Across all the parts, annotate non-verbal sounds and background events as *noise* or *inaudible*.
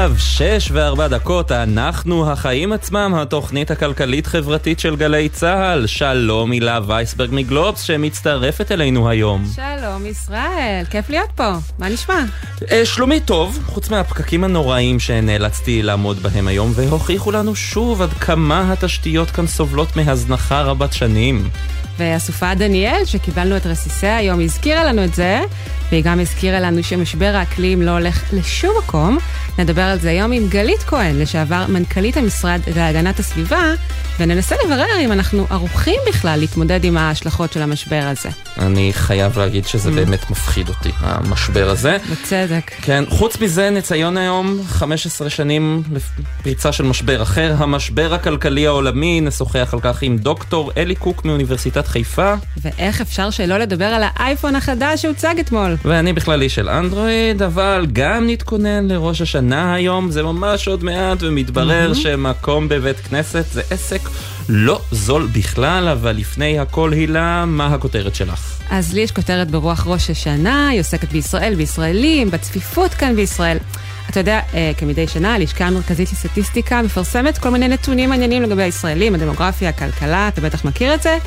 עכשיו, שש וארבע דקות, אנחנו החיים עצמם, התוכנית הכלכלית-חברתית של גלי צה"ל. שלום הילה וייסברג מגלובס, שמצטרפת אלינו היום. שלום ישראל, כיף להיות פה, מה נשמע? אה, שלומי טוב, חוץ מהפקקים הנוראים שנאלצתי לעמוד בהם היום, והוכיחו לנו שוב עד כמה התשתיות כאן סובלות מהזנחה רבת שנים. ואסופה דניאל, שקיבלנו את רסיסיה היום, הזכירה לנו את זה, והיא גם הזכירה לנו שמשבר האקלים לא הולך לשום מקום. נדבר על זה היום עם גלית כהן, לשעבר מנכ"לית המשרד להגנת הסביבה, וננסה לברר אם אנחנו ערוכים בכלל להתמודד עם ההשלכות של המשבר הזה. אני חייב להגיד שזה mm. באמת מפחיד אותי, המשבר הזה. בצדק. כן, חוץ מזה נציון היום 15 שנים לפריצה של משבר אחר, המשבר הכלכלי העולמי, נשוחח על כך עם דוקטור אלי קוק מאוניברסיטת חיפה. ואיך אפשר שלא לדבר על האייפון החדש שהוצג אתמול. ואני בכלל איש של אנדרואיד, אבל גם נתכונן לראש השנה היום, זה ממש עוד מעט, ומתברר mm-hmm. שמקום בבית כנסת זה עסק לא זול בכלל, אבל לפני הכל הילה, מה הכותרת שלך? אז לי יש כותרת ברוח ראש השנה, היא עוסקת בישראל, בישראלים, בצפיפות כאן בישראל. אתה יודע, אה, כמדי שנה, הלשכה המרכזית לסטטיסטיקה מפרסמת כל מיני נתונים מעניינים לגבי הישראלים, הדמוגרפיה, הכלכלה, אתה בטח מכיר את זה.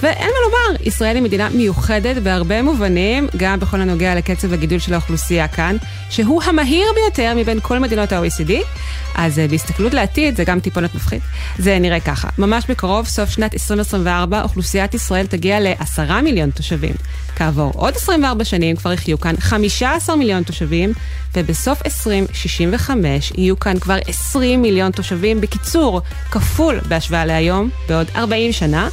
ואין מה לומר, ישראל היא מדינה מיוחדת בהרבה מובנים, גם בכל הנוגע לקצב הגידול של האוכלוסייה כאן, שהוא המהיר ביותר מבין כל מדינות ה-OECD. אז אה, בהסתכלות לעתיד, זה גם טיפונת מפחיד, זה נראה ככה. ממש בקרוב, סוף שנת 2024, אוכלוסיית ישראל תגיע ל-10 מיליון תושבים. כעבור עוד 24 שנים כבר יחיו כאן 15 מיליון תושבים, ובסוף 2065 יהיו כאן כבר 20 מיליון תושבים. בקיצור, כפול בהשוואה להיום, בעוד 40 שנה.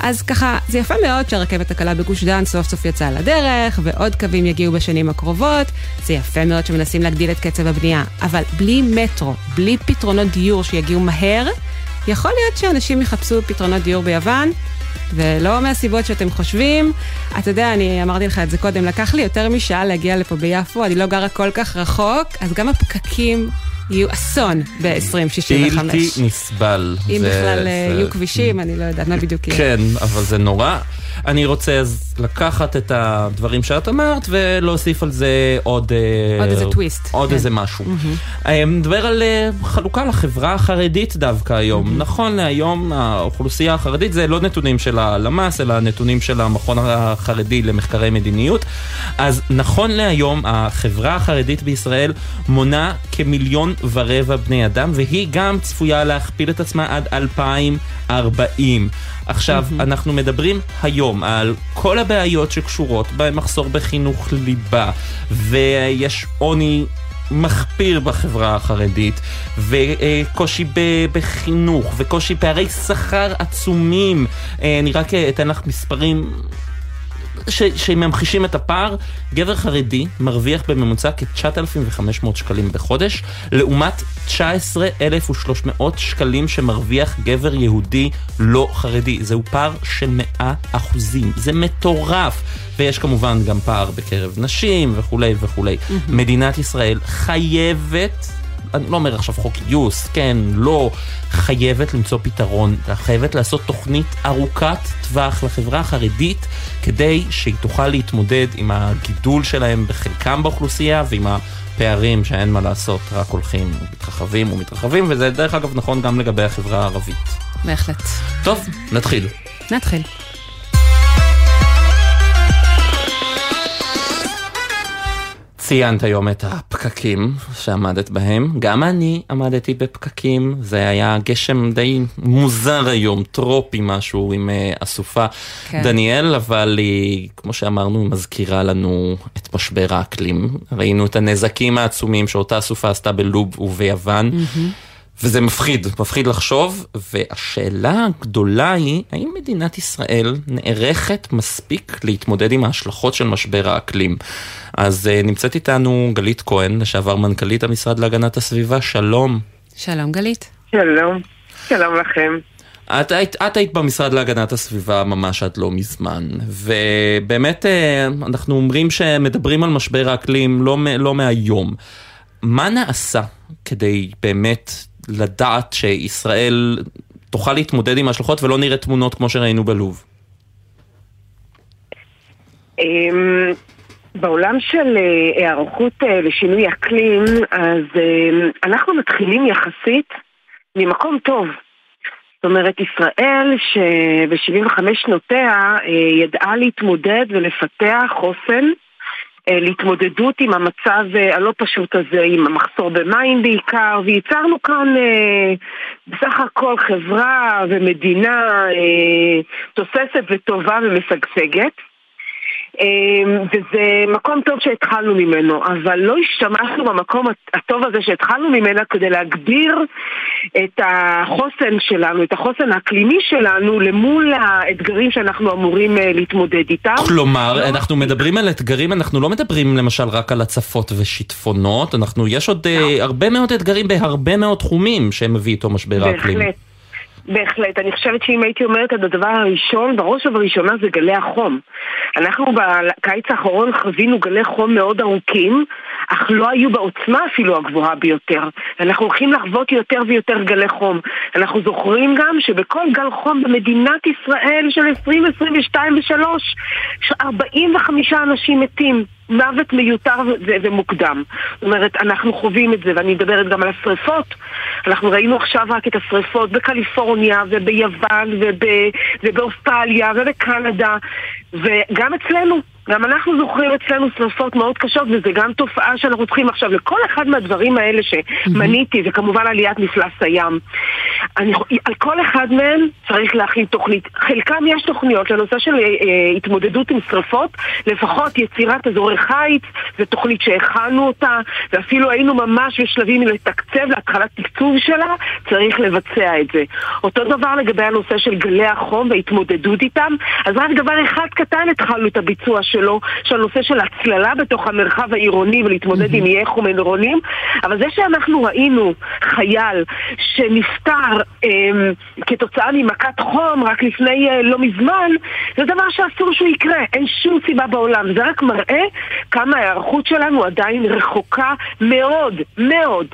אז ככה, זה יפה מאוד שהרכבת הקלה בגוש דן סוף סוף יצאה לדרך, ועוד קווים יגיעו בשנים הקרובות. זה יפה מאוד שמנסים להגדיל את קצב הבנייה, אבל בלי מטרו, בלי פתרונות דיור שיגיעו מהר, יכול להיות שאנשים יחפשו פתרונות דיור ביוון, ולא מהסיבות שאתם חושבים. אתה יודע, אני אמרתי לך את זה קודם, לקח לי יותר משעה להגיע לפה ביפו, אני לא גרה כל כך רחוק, אז גם הפקקים יהיו אסון ב-2065. בלתי נסבל. אם זה, בכלל אה, זה... יהיו כבישים, אני לא יודעת מה בדיוק יהיה. כן, אבל זה נורא. אני רוצה אז לקחת את הדברים שאת אמרת ולהוסיף על זה עוד... אה, עוד איזה טוויסט. עוד כן. איזה משהו. Mm-hmm. נדבר על חלוקה לחברה החרדית דווקא היום. Mm-hmm. נכון להיום האוכלוסייה החרדית זה לא נתונים של הלמ"ס, אלא נתונים של המכון החרדי למחקרי מדיניות. אז נכון להיום החברה החרדית בישראל מונה כמיליון ורבע בני אדם, והיא גם צפויה להכפיל את עצמה עד 2040. עכשיו, mm-hmm. אנחנו מדברים היום על כל הבעיות שקשורות במחסור בחינוך ליבה, ויש עוני מחפיר בחברה החרדית, וקושי בחינוך, וקושי פערי שכר עצומים. אה, אני רק אתן לך מספרים ש, שממחישים את הפער, גבר חרדי מרוויח בממוצע כ-9,500 שקלים בחודש, לעומת 19,300 שקלים שמרוויח גבר יהודי לא חרדי. זהו פער של 100 אחוזים. זה מטורף. ויש כמובן גם פער בקרב נשים וכולי וכולי. Mm-hmm. מדינת ישראל חייבת אני לא אומר עכשיו חוק גיוס, כן, לא, חייבת למצוא פתרון, חייבת לעשות תוכנית ארוכת טווח לחברה החרדית, כדי שהיא תוכל להתמודד עם הגידול שלהם בחלקם באוכלוסייה ועם הפערים שאין מה לעשות, רק הולכים ומתרחבים ומתרחבים, וזה דרך אגב נכון גם לגבי החברה הערבית. בהחלט. טוב, נתחיל. נתחיל. ציינת היום את הפקקים שעמדת בהם, גם אני עמדתי בפקקים, זה היה גשם די מוזר היום, טרופי משהו עם uh, אסופה כן. דניאל, אבל היא, כמו שאמרנו, מזכירה לנו את משבר האקלים. ראינו את הנזקים העצומים שאותה אסופה עשתה בלוב וביוון. Mm-hmm. וזה מפחיד, מפחיד לחשוב, והשאלה הגדולה היא, האם מדינת ישראל נערכת מספיק להתמודד עם ההשלכות של משבר האקלים? אז uh, נמצאת איתנו גלית כהן, לשעבר מנכ"לית המשרד להגנת הסביבה, שלום. שלום גלית. שלום, שלום לכם. את היית, את היית במשרד להגנת הסביבה ממש עד לא מזמן, ובאמת אה, אנחנו אומרים שמדברים על משבר האקלים לא, לא מהיום. מה נעשה כדי באמת לדעת שישראל תוכל להתמודד עם ההשלכות ולא נראה תמונות כמו שראינו בלוב? אמ, בעולם של היערכות לשינוי אקלים, אז אנחנו מתחילים יחסית ממקום טוב. זאת אומרת, ישראל שב-75 שנותיה ידעה להתמודד ולפתח חוסן אה, להתמודדות עם המצב אה, הלא פשוט הזה, עם המחסור במים בעיקר, וייצרנו כאן אה, בסך הכל חברה ומדינה תוססת וטובה ומשגשגת. אמ, וזה מקום טוב שהתחלנו ממנו, אבל לא השתמשנו במקום הטוב הזה שהתחלנו ממנו כדי להגביר את החוסן שלנו, את החוסן האקלימי שלנו למול האתגרים שאנחנו אמורים אה, להתמודד איתם. כלומר, אנחנו מדברים על אתגרים, אנחנו לא מדברים למשל רק על הצפות ושיטפונות, אנחנו, יש עוד אה. הרבה מאוד אתגרים בהרבה מאוד תחומים שמביא איתו משבר האקלים. בהחלט. בהחלט. אני חושבת שאם הייתי אומרת את הדבר הראשון, בראש ובראשונה זה גלי החום. אנחנו בקיץ האחרון חווינו גלי חום מאוד ארוכים, אך לא היו בעוצמה אפילו הגבוהה ביותר. אנחנו הולכים לחוות יותר ויותר גלי חום. אנחנו זוכרים גם שבכל גל חום במדינת ישראל של 2022 ו-3, 45 אנשים מתים. מוות מיותר ומוקדם. זאת אומרת, אנחנו חווים את זה, ואני מדברת גם על השריפות. אנחנו ראינו עכשיו רק את השריפות בקליפורניה וביוון ובאוסטרליה ובקנדה, וגם אצלנו. גם אנחנו זוכרים אצלנו שרפות מאוד קשות, וזה גם תופעה שאנחנו צריכים עכשיו לכל אחד מהדברים האלה שמניתי, וכמובן עליית מפלס הים. אני, על כל אחד מהם צריך להכין תוכנית. חלקם יש תוכניות לנושא של אה, אה, התמודדות עם שרפות, לפחות יצירת אזורי חיץ, זו תוכנית שהכנו אותה, ואפילו היינו ממש בשלבים לתקצב להתחלת תקצוב שלה, צריך לבצע את זה. אותו דבר לגבי הנושא של גלי החום וההתמודדות איתם, אז רק דבר אחד קטן התחלנו את הביצוע שלו, של הנושא של הצללה בתוך המרחב העירוני ולהתמודד עם איי חום עירונים, אבל זה שאנחנו ראינו חייל שנפטר אה, כתוצאה ממכת חום רק לפני אה, לא מזמן, זה דבר שאסור שהוא יקרה, אין שום סיבה בעולם. זה רק מראה כמה ההיערכות שלנו עדיין רחוקה מאוד, מאוד.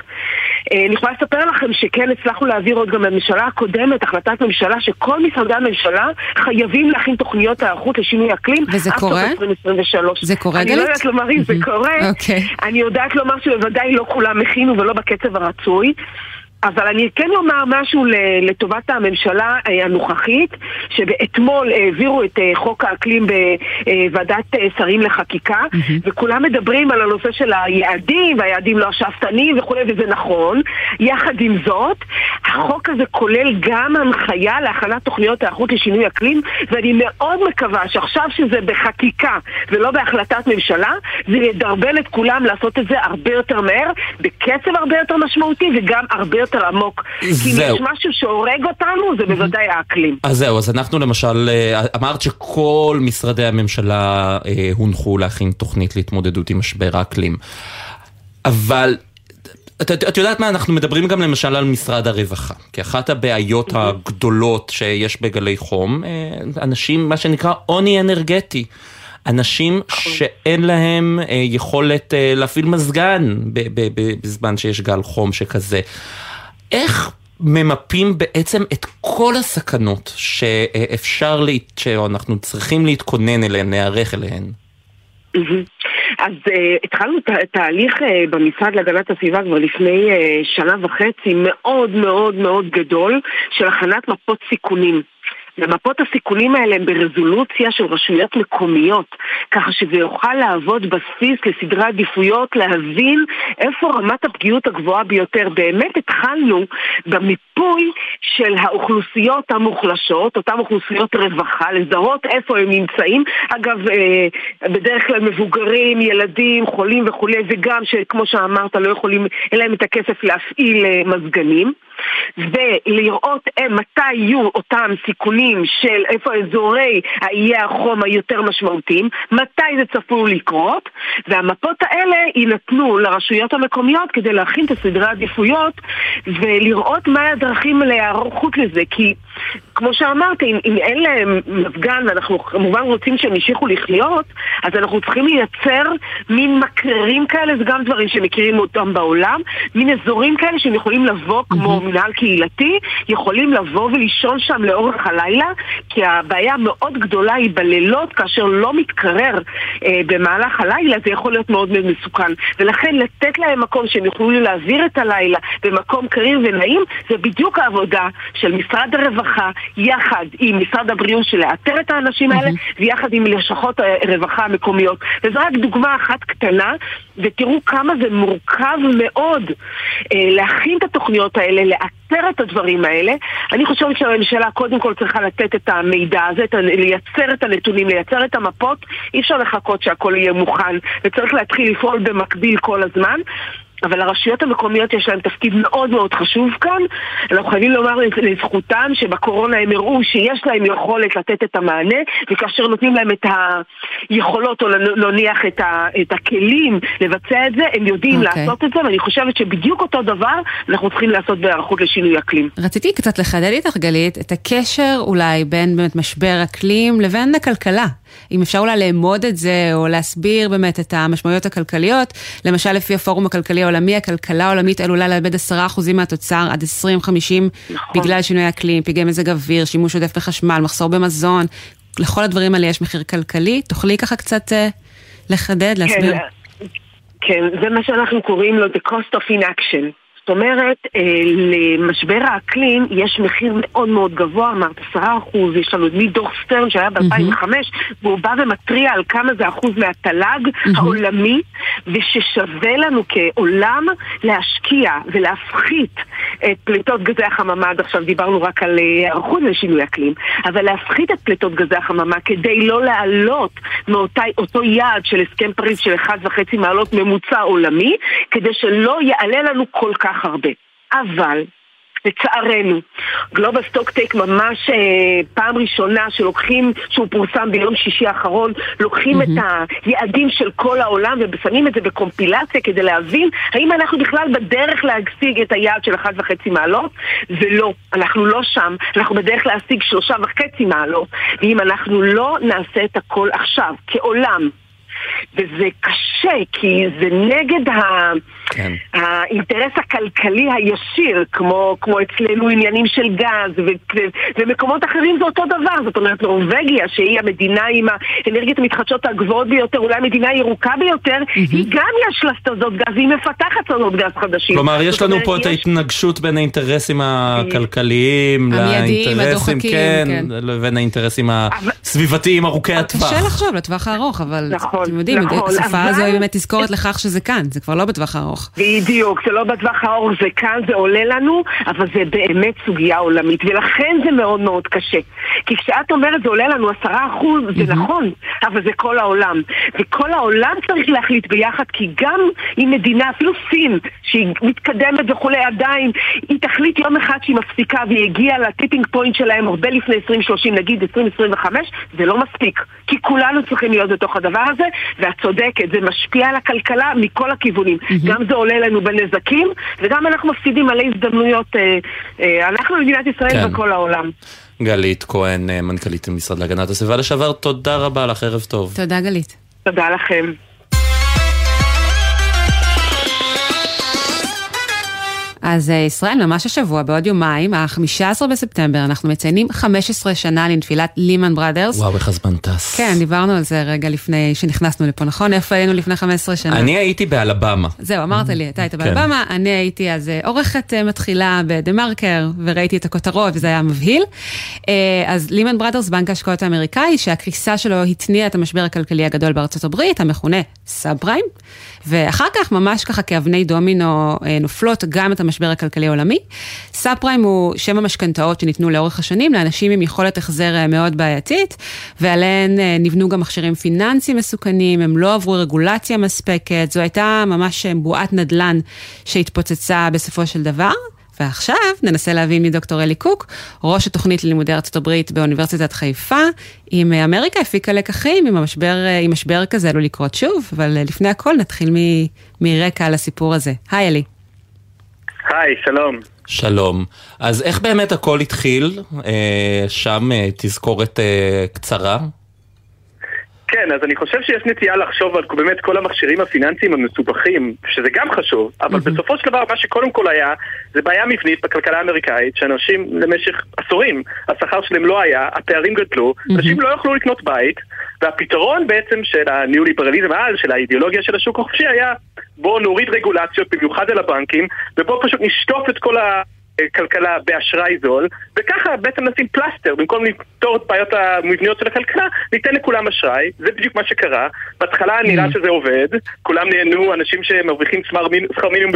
אה, אני יכולה לספר לכם שכן הצלחנו להעביר עוד גם בממשלה הקודמת החלטת ממשלה שכל משרדי הממשלה חייבים להכין תוכניות היערכות לשינוי אקלים. וזה קורה? 2023. זה קורה, גלית? אני לא יודעת לומר אם זה קורה. אוקיי. אני יודעת לומר שבוודאי לא כולם הכינו ולא בקצב הרצוי. אבל אני כן אומר משהו לטובת הממשלה אה, הנוכחית, שבאתמול העבירו את אה, חוק האקלים בוועדת אה, שרים לחקיקה, mm-hmm. וכולם מדברים על הנושא של היעדים, והיעדים לא השאפתניים וכולי, וזה נכון. יחד עם זאת, החוק הזה כולל גם הנחיה להכנת תוכניות היערכות לשינוי אקלים, ואני מאוד מקווה שעכשיו שזה בחקיקה ולא בהחלטת ממשלה, זה ידרבן את כולם לעשות את זה הרבה יותר מהר, בקצב הרבה יותר משמעותי וגם הרבה יותר... יותר עמוק. זהו. כי אם יש משהו שהורג אותנו, זה בוודאי האקלים. אז זהו, אז אנחנו למשל, אה, אמרת שכל משרדי הממשלה אה, הונחו להכין תוכנית להתמודדות עם משבר האקלים. אבל את, את יודעת מה, אנחנו מדברים גם למשל על משרד הרווחה, כי אחת הבעיות הגדולות שיש בגלי חום, אה, אנשים, מה שנקרא עוני אנרגטי. אנשים נכון. שאין להם יכולת להפעיל מזגן בזמן שיש גל חום שכזה. איך ממפים בעצם את כל הסכנות שאפשר, לה... שאנחנו צריכים להתכונן אליהן, להיערך אליהן? אז uh, התחלנו ת, תהליך uh, במשרד להגנת הסביבה כבר לפני uh, שנה וחצי מאוד מאוד מאוד גדול של הכנת מפות סיכונים. ומפות הסיכונים האלה הן ברזולוציה של רשויות מקומיות, ככה שזה יוכל להוות בסיס לסדרי עדיפויות, להבין איפה רמת הפגיעות הגבוהה ביותר. באמת התחלנו במיפוי של האוכלוסיות המוחלשות, אותן אוכלוסיות רווחה, לזהות איפה הם נמצאים. אגב, אה, בדרך כלל מבוגרים, ילדים, חולים וכולי, וגם שכמו שאמרת, לא יכולים, אין להם את הכסף להפעיל אה, מזגנים. ולראות אה, מתי יהיו אותם סיכונים של איפה אזורי האיי החום היותר משמעותיים, מתי זה צפוי לקרות, והמפות האלה יינתנו לרשויות המקומיות כדי להכין את הסדרי העדיפויות ולראות מה הדרכים להיערכות לזה, כי כמו שאמרת, אם, אם אין להם מפגן ואנחנו כמובן רוצים שהם ימשיכו לחיות, אז אנחנו צריכים לייצר מין מקררים כאלה, זה גם דברים שמכירים אותם בעולם, מין אזורים כאלה שהם יכולים לבוא, כמו מנהל קהילתי, יכולים לבוא ולישון שם לאורך הלילה, כי הבעיה המאוד גדולה היא בלילות, כאשר לא מתקרר אה, במהלך הלילה, זה יכול להיות מאוד מאוד מסוכן. ולכן לתת להם מקום שהם יוכלו להעביר את הלילה במקום קריר ונעים, זה בדיוק העבודה של משרד הרווחה, יחד עם משרד הבריאות של לאתר את האנשים האלה. ויחד עם לשכות הרווחה המקומיות. וזו רק דוגמה אחת קטנה, ותראו כמה זה מורכב מאוד אה, להכין את התוכניות האלה, לאתר את הדברים האלה. אני חושבת שהממשלה קודם כל צריכה לתת את המידע הזה, את, לייצר את הנתונים, לייצר את המפות. אי אפשר לחכות שהכל יהיה מוכן, וצריך להתחיל לפעול במקביל כל הזמן. אבל לרשויות המקומיות יש להן תפקיד מאוד מאוד חשוב כאן. אנחנו חייבים לומר לזכותם שבקורונה הם הראו שיש להם יכולת לתת את המענה, וכאשר נותנים להם את היכולות, או נניח את, ה, את הכלים לבצע את זה, הם יודעים okay. אוקיי. לעשות את זה, ואני חושבת שבדיוק אותו דבר אנחנו צריכים לעשות בהיערכות לשינוי אקלים. רציתי קצת לחדד איתך, גלית, את הקשר אולי בין באמת משבר אקלים לבין הכלכלה. אם אפשר אולי לאמוד את זה, או להסביר באמת את המשמעויות הכלכליות. למשל, לפי הפורום הכלכלי העולמי, הכלכלה העולמית עלולה לאבד 10% מהתוצר עד 2050, נכון. בגלל שינוי אקלים, פגעי מזג אוויר, שימוש עודף בחשמל, מחסור במזון. לכל הדברים האלה יש מחיר כלכלי. תוכלי ככה קצת uh, לחדד, להסביר? כן, כן, זה מה שאנחנו קוראים לו The Cost of Inaction. זאת אומרת, אה, למשבר האקלים יש מחיר מאוד מאוד גבוה, אמרת עשרה אחוז, יש לנו מדוח סטרן שהיה ב-2005, והוא בא ומתריע על כמה זה אחוז מהתל"ג העולמי, וששווה לנו כעולם להשקיע ולהפחית את פליטות גזי החממה, עד עכשיו דיברנו רק על אה, היערכות לשינוי אקלים, אבל להפחית את פליטות גזי החממה כדי לא לעלות מאותו יעד של הסכם פריז של 1.5 מעלות ממוצע עולמי, כדי שלא יעלה לנו כל כך כך הרבה. אבל לצערנו, גלובל סטוקטייק ממש אה, פעם ראשונה שלוקחים, שהוא פורסם ביום שישי האחרון, לוקחים mm-hmm. את היעדים של כל העולם ושמים את זה בקומפילציה כדי להבין האם אנחנו בכלל בדרך להשיג את היעד של 1.5 מעלות, ולא, אנחנו לא שם, אנחנו בדרך להשיג 3.5 מעלות, ואם אנחנו לא נעשה את הכל עכשיו, כעולם, וזה קשה, כי זה נגד ה... כן. האינטרס הכלכלי הישיר, כמו, כמו אצלנו עניינים של גז, ו, ו, ומקומות אחרים זה אותו דבר. זאת אומרת, נורבגיה, שהיא המדינה עם האנרגיות המתחדשות הגבוהות ביותר, אולי המדינה הירוקה ביותר, mm-hmm. היא גם יש לה שדות גז, והיא מפתחת שדות גז חדשים. כלומר, יש לנו פה יש... את ההתנגשות בין האינטרסים הכלכליים, לאינטרסים, כן, כן, לבין האינטרסים הסביבתיים ארוכי הטווח. קשה לחשוב לטווח הארוך, אבל נכון, אתם יודעים, נכון, השפה הזו היא באמת תזכורת לכך שזה כאן, זה כבר לא בטווח הארוך. בדיוק, זה לא בטווח הארוך, זה כאן, זה עולה לנו, אבל זה באמת סוגיה עולמית, ולכן זה מאוד מאוד קשה. כי כשאת אומרת זה עולה לנו עשרה אחוז, זה נכון, אבל זה כל העולם. וכל העולם צריך להחליט ביחד, כי גם אם מדינה, אפילו סין, שהיא מתקדמת וכולי, עדיין, היא תחליט יום אחד שהיא מפסיקה והיא הגיעה לטיפינג פוינט שלהם הרבה לפני 2030, נגיד 2025, זה לא מספיק. כי כולנו צריכים להיות בתוך הדבר הזה, ואת צודקת, זה משפיע על הכלכלה מכל הכיוונים. Mm-hmm. גם זה עולה לנו בנזקים, וגם אנחנו מפסידים מלא הזדמנויות, אה, אה, אנחנו במדינת ישראל כן. וכל העולם. גלית כהן, אה, מנכ"לית המשרד להגנת הסביבה לשעבר, תודה רבה לך, ערב טוב. תודה גלית. תודה לכם. אז אה, ישראל, ממש השבוע, בעוד יומיים, ה-15 בספטמבר, אנחנו מציינים 15 שנה לנפילת לימן בראדרס. וואו, איך הזמן טס. כן, דיברנו על זה רגע לפני שנכנסנו לפה, נכון? איפה היינו לפני 15 שנה? אני הייתי באלבמה. זהו, אמרת לי, אתה היית כן. באלבמה, אני הייתי אז אה, עורכת אה, מתחילה ב-TheMarker, וראיתי את הכותרות, וזה היה מבהיל. אז Lehman Brothers, בנק ההשקעות האמריקאי, שהקריסה שלו התניעה את המשבר הכלכלי הגדול בארצות הברית, המכונה sub. ואחר כך, ממש ככה כאבני דומינו נופלות גם את המשבר הכלכלי העולמי. סאב פריים הוא שם המשכנתאות שניתנו לאורך השנים לאנשים עם יכולת החזר אה, מאוד בעייתית, ועליהן אה, נבנו גם מכשירים פיננסיים מסוכנים, הם לא עברו רגולציה מספקת, זו הייתה ממש בועת נדל"ן שהתפוצצה בסופו של דבר. ועכשיו ננסה להבין מדוקטור אלי קוק, ראש התוכנית ללימודי ארצות הברית באוניברסיטת חיפה, אם אמריקה הפיקה לקחים, אם המשבר, אם משבר כזה עלול לקרות שוב, אבל לפני הכל נתחיל מ, מרקע על הסיפור הזה. היי אלי. היי, שלום. שלום. אז איך באמת הכל התחיל? אה, שם אה, תזכורת אה, קצרה. כן, אז אני חושב שיש נטייה לחשוב על באמת כל המכשירים הפיננסיים המסובכים, שזה גם חשוב, אבל mm-hmm. בסופו של דבר מה שקודם כל היה, זה בעיה מבנית בכלכלה האמריקאית, שאנשים למשך עשורים, השכר שלהם לא היה, הפערים גדלו, mm-hmm. אנשים לא יכלו לקנות בית, והפתרון בעצם של הניאו-ליברליזם אז, של האידיאולוגיה של השוק החופשי היה, בואו נוריד רגולציות, במיוחד על הבנקים, ובואו פשוט נשטוף את כל ה... כלכלה באשראי זול, וככה בעצם נשים פלסטר, במקום לפתור את בעיות המבניות של הכלכלה, ניתן לכולם אשראי, זה בדיוק מה שקרה. בהתחלה נראה mm. שזה עובד, כולם נהנו, אנשים שמרוויחים שכר מינימום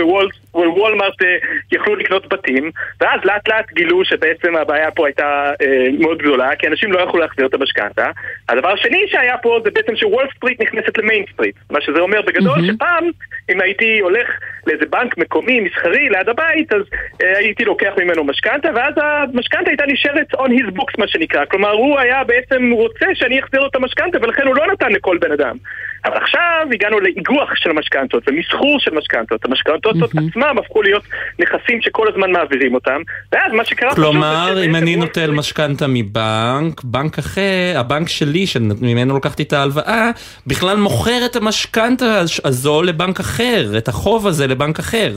בוולמארט אה, יכלו לקנות בתים, ואז לאט לאט גילו שבעצם הבעיה פה הייתה אה, מאוד גדולה, כי אנשים לא יכלו להחזיר את המשכנתה. הדבר השני שהיה פה זה בעצם שוול סטריט נכנסת ל Main Street, מה שזה אומר בגדול mm-hmm. שפעם, אם הייתי הולך לאיזה בנק מקומי, מסחרי, ליד הבית, אז אה, הייתי לוקח ממנו משכנתה, ואז המשכנתה הייתה נשארת on his books מה שנקרא. כלומר, הוא היה בעצם רוצה שאני אחזיר לו את המשכנתה, ולכן הוא לא נתן לכל בן אדם. אבל עכשיו הגענו לאיגוח של המשכנתות ומסחור של משכנתות. המשכנתות mm-hmm. עצמם הפכו להיות נכסים שכל הזמן מעבירים אותם, ואז מה שקרה... כלומר, אם אני נוטל משכנתה מבנק, בנק אחר, הבנק שלי, שממנו לקחתי את ההלוואה, בכלל מוכר את המשכנתה הזו לבנק אחר, את החוב הזה לבנק אחר.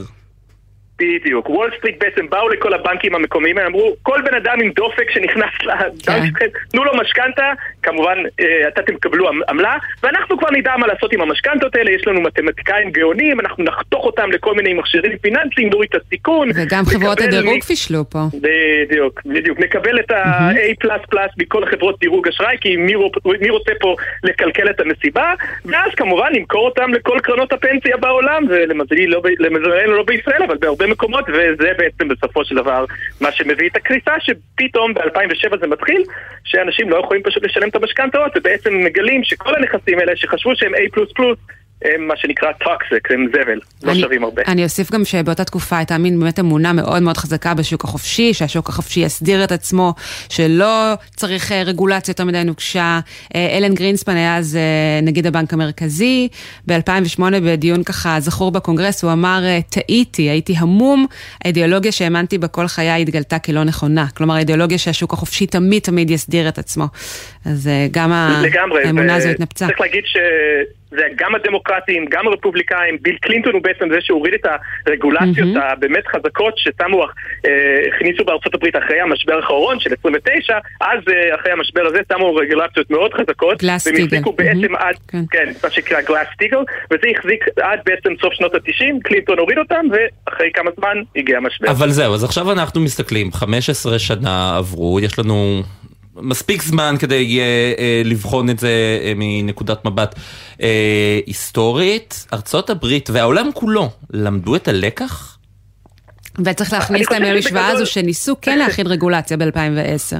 בדיוק. וול סטריט בעצם באו לכל הבנקים המקומיים, הם אמרו, כל בן אדם עם דופק שנכנס לבנק כן. שלכם, תנו לו משכנתה, כמובן אה, אתם תקבלו עמלה, ואנחנו כבר נדע מה לעשות עם המשכנתות האלה, יש לנו מתמטיקאים גאונים, אנחנו נחתוך אותם לכל מיני מכשירים פיננסיים, נוריד את הסיכון. וגם חברות הדירוג פישלו פה. בדיוק, בדיוק. נקבל את ה-A++ מכל חברות דירוג אשראי, כי מי רוצה פה לקלקל את המסיבה, ואז כמובן נמכור אותם לכל קרנות הפנסיה בעולם, ולמזלנו לא, לא בישראל, אבל בהרבה מקומות, וזה בעצם בסופו של דבר מה שמביא את הקריסה, שפתאום ב-2007 זה מתחיל, שאנשים לא יכולים פשוט לשלם את המשכנתאות, ובעצם מגלים שכל הנכסים האלה שחשבו שהם A++, הם מה שנקרא טוקסיק, הם זבל, לא שווים הרבה. אני אוסיף גם שבאותה תקופה הייתה מין באמת אמונה מאוד מאוד חזקה בשוק החופשי, שהשוק החופשי יסדיר את עצמו, שלא צריך אה, רגולציה יותר מדי נוקשה. אה, אלן גרינספן היה אז אה, נגיד הבנק המרכזי, ב-2008 בדיון ככה זכור בקונגרס, הוא אמר, טעיתי, הייתי המום, האידיאולוגיה שהאמנתי בה כל חיי התגלתה כלא נכונה. כלומר, האידיאולוגיה שהשוק החופשי תמיד תמיד יסדיר את עצמו. אז גם האמונה הזו התנפצה. צריך להגיד ש... זה גם הדמוקרטים, גם הרפובליקאים, ביל קלינטון הוא בעצם זה שהוריד את הרגולציות mm-hmm. הבאמת חזקות ששמו, אה, הכניסו בארצות הברית אחרי המשבר האחרון של 29, אז אה, אחרי המשבר הזה שמו רגולציות מאוד חזקות. גלאס טיגל. והם החזיקו mm-hmm. בעצם עד, כן, כן מה שנקרא גלאס טיגל, וזה החזיק עד בעצם סוף שנות ה-90, קלינטון הוריד אותם, ואחרי כמה זמן הגיע המשבר. אבל זהו, אז עכשיו אנחנו מסתכלים, 15 שנה עברו, יש לנו מספיק זמן כדי uh, uh, לבחון את זה uh, מנקודת מבט uh, היסטורית. ארצות הברית והעולם כולו למדו את הלקח? וצריך להכניס להם למשוואה הזו שניסו כן להכין רגולציה ב-2010.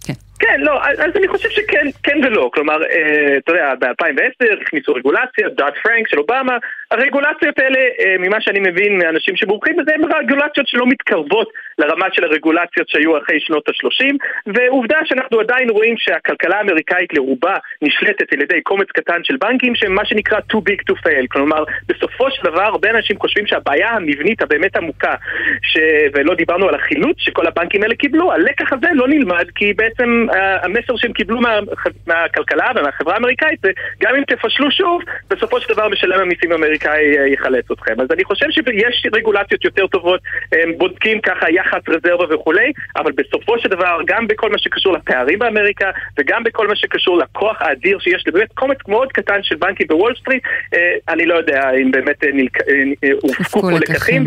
כן, לא, אז אני חושב שכן כן ולא. כלומר, אה, אתה יודע, ב-2010 הכניסו רגולציה, דאט פרנק של אובמה. הרגולציות האלה, אה, ממה שאני מבין מאנשים שמומחים בזה, הן רגולציות שלא מתקרבות לרמה של הרגולציות שהיו אחרי שנות ה-30, ועובדה שאנחנו עדיין רואים שהכלכלה האמריקאית לרובה נשלטת על ידי קומץ קטן של בנקים שהם מה שנקרא too big to fail. כלומר, בסופו של דבר הרבה אנשים חושבים שהבעיה המבנית הבאמת עמוקה, ש... ולא דיברנו על החילוץ שכל הבנקים האלה קיבלו, הלקח הזה לא נלמד כי בעצם המסר שהם קיבלו מה, מהכלכלה ומהחברה האמריקאית זה גם אם תפשלו שוב, בסופו של דבר משלם המיסים האמריקאי אה, יחלץ אתכם. אז אני חושב שיש רגולציות יותר טובות, הם בודקים ככה יחס רזרבה וכולי, אבל בסופו של דבר גם בכל מה שקשור לפערים באמריקה וגם בכל מה שקשור לכוח האדיר שיש לבאמת קומץ מאוד קטן של בנקים בוול סטריט, אה, אני לא יודע אם באמת אה, הופקו פה לקחים.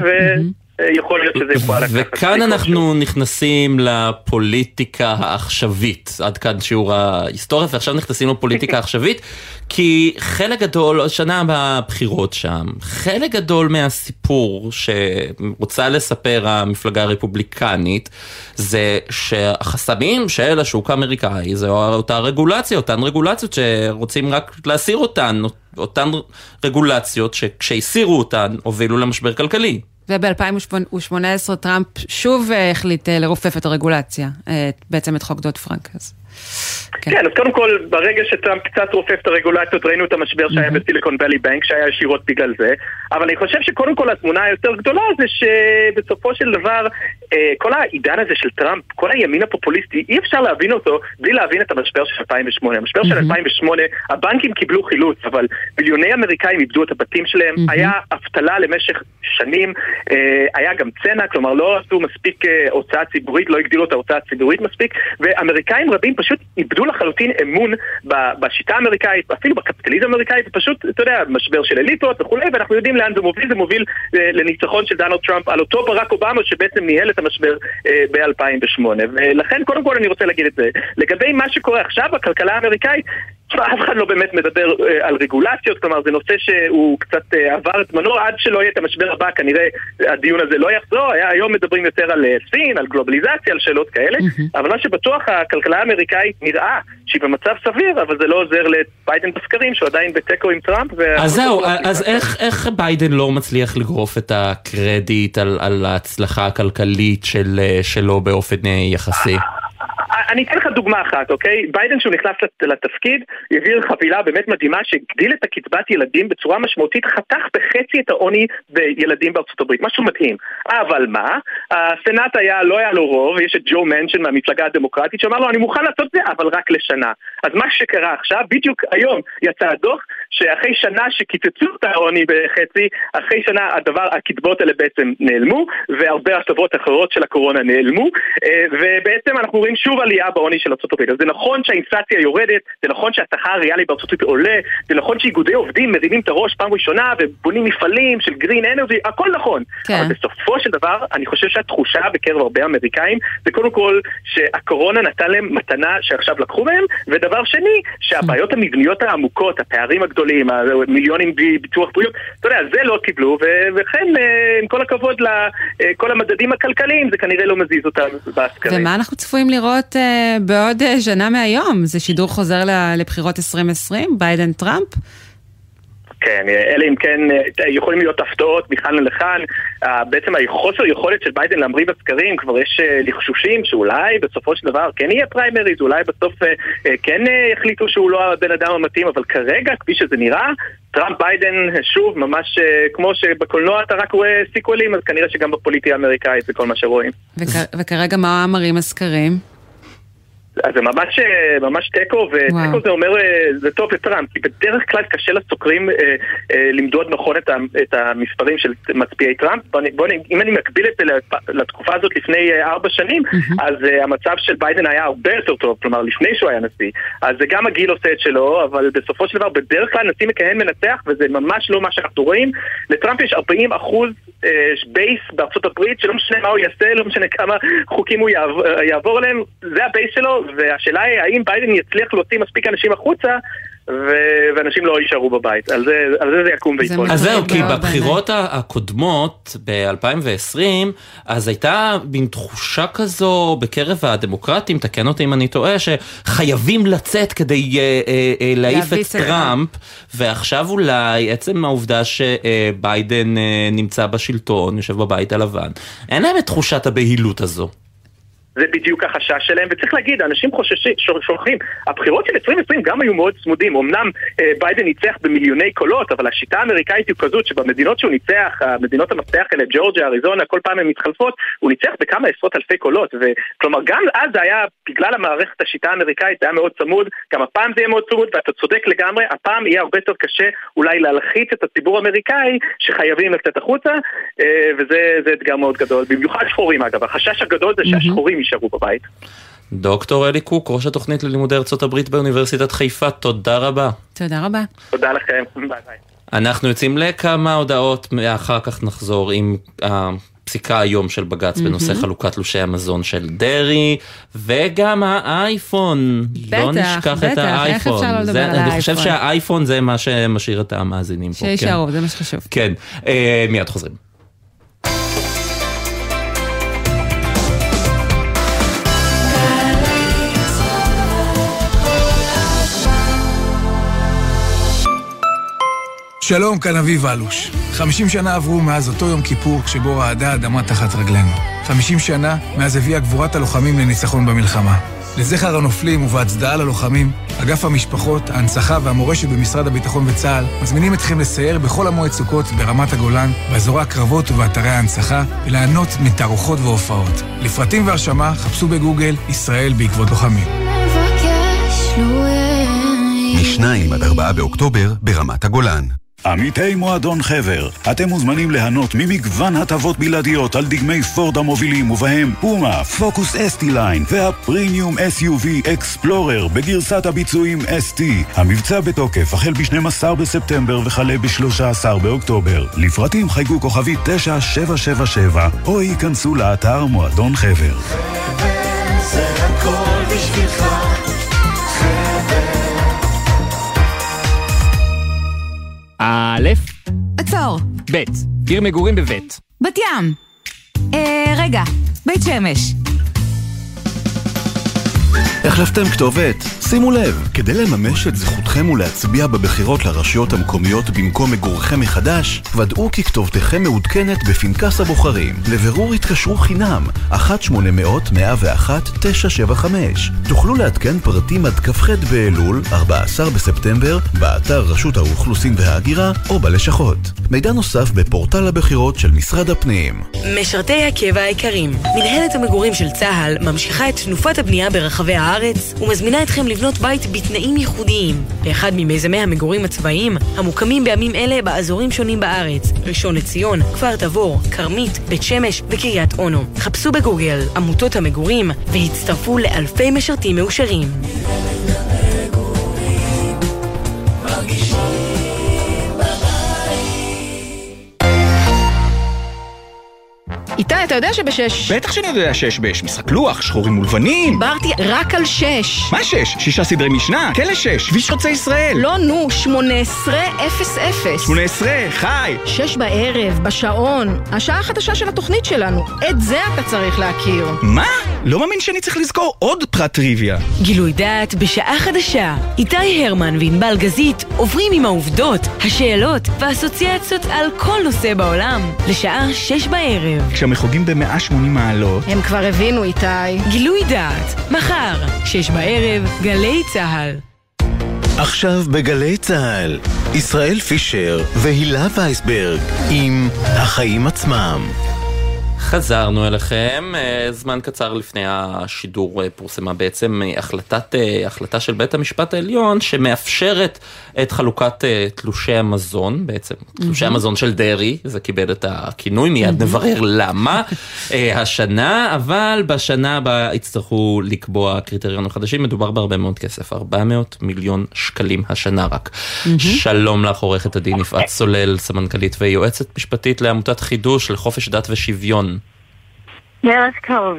יכול להיות שזה יכול לקחת. וכאן אנחנו נכנסים לפוליטיקה העכשווית, עד כאן שיעור ההיסטוריה, ועכשיו נכנסים לפוליטיקה *laughs* העכשווית, כי חלק גדול, שנה בבחירות שם, חלק גדול מהסיפור שרוצה לספר המפלגה הרפובליקנית, זה שהחסמים של השוק האמריקאי, זה אותה רגולציה, אותן רגולציות שרוצים רק להסיר אותן, אותן רגולציות שכשהסירו אותן הובילו למשבר כלכלי. וב-2018 טראמפ שוב אה, החליט אה, לרופף את הרגולציה, בעצם את חוק דוד פרנק. כן. כן, אז קודם כל, ברגע שטראמפ קצת רופף את הרגולציות, ראינו את המשבר שהיה בסיליקון ואלי בנק, שהיה ישירות בגלל זה, אבל אני חושב שקודם כל התמונה היותר גדולה זה שבסופו של דבר, אה, כל העידן הזה של טראמפ, כל הימין הפופוליסטי, אי אפשר להבין אותו בלי להבין את המשבר של 2008. המשבר של 2008, הבנקים קיבלו חילוץ, אבל מיליוני אמריקאים איבדו את הבתים שלהם, היה אבטלה למשך שנים, אה, היה גם צנע, כלומר לא עשו מספיק אה, הוצאה ציבורית, לא הגדילו את ההוצאה הציבורית מספיק, ואמריקאים רבים פשוט איבדו לחלוטין אמון בשיטה האמריקאית, אפילו בקפיטליזם האמריקאי, ופשוט, אתה יודע, משבר של אליטות וכולי, ואנחנו יודעים לאן זה מוביל, זה מוביל אה, לניצחון של דונלד טראמפ על אותו ברק אובמה שבעצם ניהל את המשבר אה, ב-2008. ולכן, קודם כל אני רוצה להגיד את זה. לגבי מה שקורה עכשיו, הכלכלה האמריקאית, אף אחד לא באמת מדבר אה, על רגולציות, כלומר זה נושא שהוא קצת אה, עבר את זמנו, עד שלא יהיה את המשבר הבא כנראה הדיון הזה לא יחזור, היה, היום מדברים יותר על אה, סין, על גלובליזציה, על שאלות כאלה, mm-hmm. אבל מה שבטוח הכלכלה האמריקאית נראה שהיא במצב סביר, אבל זה לא עוזר לביידן בסקרים שהוא עדיין בתיקו עם טראמפ. אז זהו, אז איך, איך ביידן לא מצליח לגרוף את הקרדיט על, על ההצלחה הכלכלית של, שלו באופן יחסי? אני אתן לך דוגמה אחת, אוקיי? ביידן שהוא נכנס לתפקיד, העביר חבילה באמת מדהימה שהגדיל את הקצבת ילדים בצורה משמעותית, חתך בחצי את העוני בילדים בארצות הברית, משהו מדהים. אבל מה? הסנאט היה, לא היה לו רוב, יש את ג'ו מנשן מהמפלגה הדמוקרטית שאמר לו אני מוכן לעשות זה, אבל רק לשנה. אז מה שקרה עכשיו, בדיוק היום יצא הדוח, שאחרי שנה שקיצצו את העוני בחצי, אחרי שנה הדבר, הקצבאות האלה בעצם נעלמו, והרבה הטבות אחרות של הקורונה נעלמו, אה, ובעצם אנחנו רואים שוב עלייה בעוני של ארה"ב. אז זה נכון שהאינפלציה יורדת, זה נכון שהשכר הריאלי בארה"ב עולה, זה נכון שאיגודי עובדים מרימים את הראש פעם ראשונה ובונים מפעלים של גרין אנרגי, הכל נכון. כן. אבל בסופו של דבר, אני חושב שהתחושה בקרב הרבה אמריקאים זה קודם כל שהקורונה נתן להם מתנה שעכשיו לקחו מהם, ודבר שני, שהבעיות המבניות העמוקות, הפערים הגדולים, המיליונים ביטוח בריאות, אתה יודע, זה לא קיבלו, וכן, אה, עם כל הכבוד לכל המדדים הכלכליים, זה כנראה לא מזיז אותם בסקרים. ומה אנחנו צפויים לראות uh, בעוד uh, שנה מהיום? זה שידור חוזר לבחירות 2020, ביידן-טראמפ? כן, אלא אם כן אה, יכולים להיות הפתעות מכאן לכאן. בעצם החוסר יכולת של ביידן להמריא בסקרים, כבר יש אה, לחשושים שאולי בסופו של דבר כן יהיה פריימריז, אולי בסוף אה, כן יחליטו שהוא לא הבן אדם המתאים, אבל כרגע, כפי שזה נראה, טראמפ ביידן, שוב, ממש כמו שבקולנוע אתה רק רואה סיקוולים, אז כנראה שגם בפוליטיה האמריקאית זה כל מה שרואים. וכרגע מה מראים הסקרים? אז זה ממש, אה, ממש תיקו, ותיקו זה אומר, אה, זה טוב לטראמפ, כי בדרך כלל קשה לסוקרים אה, אה, למדוד נכון את, את המספרים של מצביעי טראמפ. בוא, בוא, אם אני מקביל את זה לתקופה הזאת לפני אה, ארבע שנים, mm-hmm. אז אה, המצב של ביידן היה הרבה יותר טוב, כלומר לפני שהוא היה נשיא. אז גם הגיל עושה את שלו, אבל בסופו של דבר בדרך כלל נשיא מכהן מנצח, וזה ממש לא מה שאנחנו רואים. לטראמפ יש 40 אחוז base בארצות הברית, שלא משנה מה הוא יעשה, לא משנה כמה חוקים הוא יעבור, יעבור עליהם, זה ה base שלו, והשאלה היא האם ביידן יצליח להוציא מספיק אנשים החוצה ואנשים לא יישארו בבית. על זה, על זה זה יקום ויפול. אז זהו, כי בבחירות הקודמות, ב-2020, אז הייתה מין תחושה כזו בקרב הדמוקרטים, תקן אותי אם אני טועה, שחייבים לצאת כדי uh, uh, uh, להעיף את טראמפ, ועכשיו אולי עצם העובדה שביידן uh, נמצא בשלטון, יושב בבית הלבן, אין להם את תחושת הבהילות הזו. זה בדיוק החשש שלהם, וצריך להגיד, אנשים חוששים, שולחים, הבחירות של 2020 גם היו מאוד צמודים, אמנם אה, ביידן ניצח במיליוני קולות, אבל השיטה האמריקאית היא כזאת שבמדינות שהוא ניצח, המדינות המפתח האלה, ג'ורג'יה, אריזונה, כל פעם הן מתחלפות, הוא ניצח בכמה עשרות אלפי קולות, וכלומר גם אז זה היה, בגלל המערכת השיטה האמריקאית, זה היה מאוד צמוד, גם הפעם זה יהיה מאוד צמוד, ואתה צודק לגמרי, הפעם יהיה הרבה יותר קשה אולי להלחיץ את הציבור האמריקאי שחייבים לצאת החוצה, אה, וזה אתגר מאוד גדול, במיוחד שחורים אגב, החשש הגדול זה שהשחורים יישארו בבית. דוקטור אלי קוק, ראש התוכנית ללימודי ארצות הברית באוניברסיטת חיפה, תודה רבה. תודה רבה. תודה לכם, ביי ביי. אנחנו יוצאים לכמה הודעות, אחר כך נחזור עם הפסיקה היום של בג"ץ בנושא חלוקת תלושי המזון של דרעי, וגם האייפון. בטח, לא נשכח בטח, את האייפון. איך אפשר לא לדבר על האייפון? אני חושב שהאייפון זה מה שמשאיר את המאזינים פה. שישארו, כן. זה מה שחשוב. כן, אה, מיד חוזרים. שלום, כאן אביב אלוש. 50 שנה עברו מאז אותו יום כיפור כשבו רעדה האדמה תחת רגלינו. 50 שנה מאז הביאה גבורת הלוחמים לניצחון במלחמה. לזכר הנופלים ובהצדעה ללוחמים, אגף המשפחות, ההנצחה והמורשת במשרד הביטחון וצה"ל מזמינים אתכם לסייר בכל המועד סוכות ברמת הגולן, באזורי הקרבות ובאתרי ההנצחה, וליהנות מתערוכות והופעות. לפרטים והרשמה חפשו בגוגל ישראל בעקבות לוחמים. מ-2 עד 4 באוקטובר ברמת הגולן. עמיתי מועדון חבר, אתם מוזמנים ליהנות ממגוון הטבות בלעדיות על דגמי פורד המובילים ובהם פומה, פוקוס אסטי ליין והפרימיום SUV אקספלורר בגרסת הביצועים ST. המבצע בתוקף החל ב-12 בספטמבר וכלה ב-13 באוקטובר. לפרטים חייגו כוכבי 9777 או ייכנסו לאתר מועדון חבר. חבר זה הכל בשבילך א', עצור. ב', עיר מגורים בבית. בת ים. אה, רגע, בית שמש. החלפתם כתובת? שימו לב, כדי לממש את זכותכם ולהצביע בבחירות לרשויות המקומיות במקום מגורכם מחדש, ודאו כי כתובתכם מעודכנת בפנקס הבוחרים. לבירור התקשרו חינם, 1-800-101-975. תוכלו לעדכן פרטים עד כ"ח באלול, 14 בספטמבר, באתר רשות האוכלוסין וההגירה או בלשכות. מידע נוסף בפורטל הבחירות של משרד הפנים. משרתי הקבע היקרים, מנהלת המגורים של צה"ל ממשיכה את תנופת הבנייה ברחבי הארץ ומזמינה אתכם לבנות בית בתנאים ייחודיים באחד ממיזמי המגורים הצבאיים המוקמים בימים אלה באזורים שונים בארץ ראשון לציון, כפר תבור, כרמית, בית שמש וקריית אונו. חפשו בגוגל עמותות המגורים והצטרפו לאלפי משרתים מאושרים. יודע שבשש... בטח שאני יודע שיש בש. משחק לוח, שחורים ולבנים. דיברתי רק על שש. מה שש? שישה סדרי משנה, כלא שש, כביש חוצה ישראל. לא, נו, שמונה עשרה אפס אפס. שמונה עשרה, חי. שש בערב, בשעון. השעה החדשה של התוכנית שלנו. את זה אתה צריך להכיר. מה? לא מאמין שאני צריך לזכור עוד פרט טריוויה. גילוי דעת בשעה חדשה. איתי הרמן וענבל גזית עוברים עם העובדות, השאלות והאסוציאציות על כל נושא בעולם. לשעה שש בערב. כשהמחוגים ב-180 מעלות. הם כבר הבינו, איתי. גילוי דעת, מחר, שש בערב, גלי צה"ל. עכשיו בגלי צה"ל, ישראל פישר והילה וייסברג עם החיים עצמם. חזרנו אליכם, זמן קצר לפני השידור פורסמה בעצם החלטת, החלטה של בית המשפט העליון שמאפשרת את חלוקת תלושי המזון, בעצם mm-hmm. תלושי המזון של דרעי, זה קיבל את הכינוי, מיד mm-hmm. נברר למה השנה, אבל בשנה הבאה יצטרכו לקבוע קריטריונים חדשים, מדובר בהרבה מאוד כסף, 400 מיליון שקלים השנה רק. Mm-hmm. שלום לך עורכת הדין יפעת סולל, סמנכ"לית ויועצת משפטית לעמותת חידוש לחופש דת ושוויון. ערב טוב.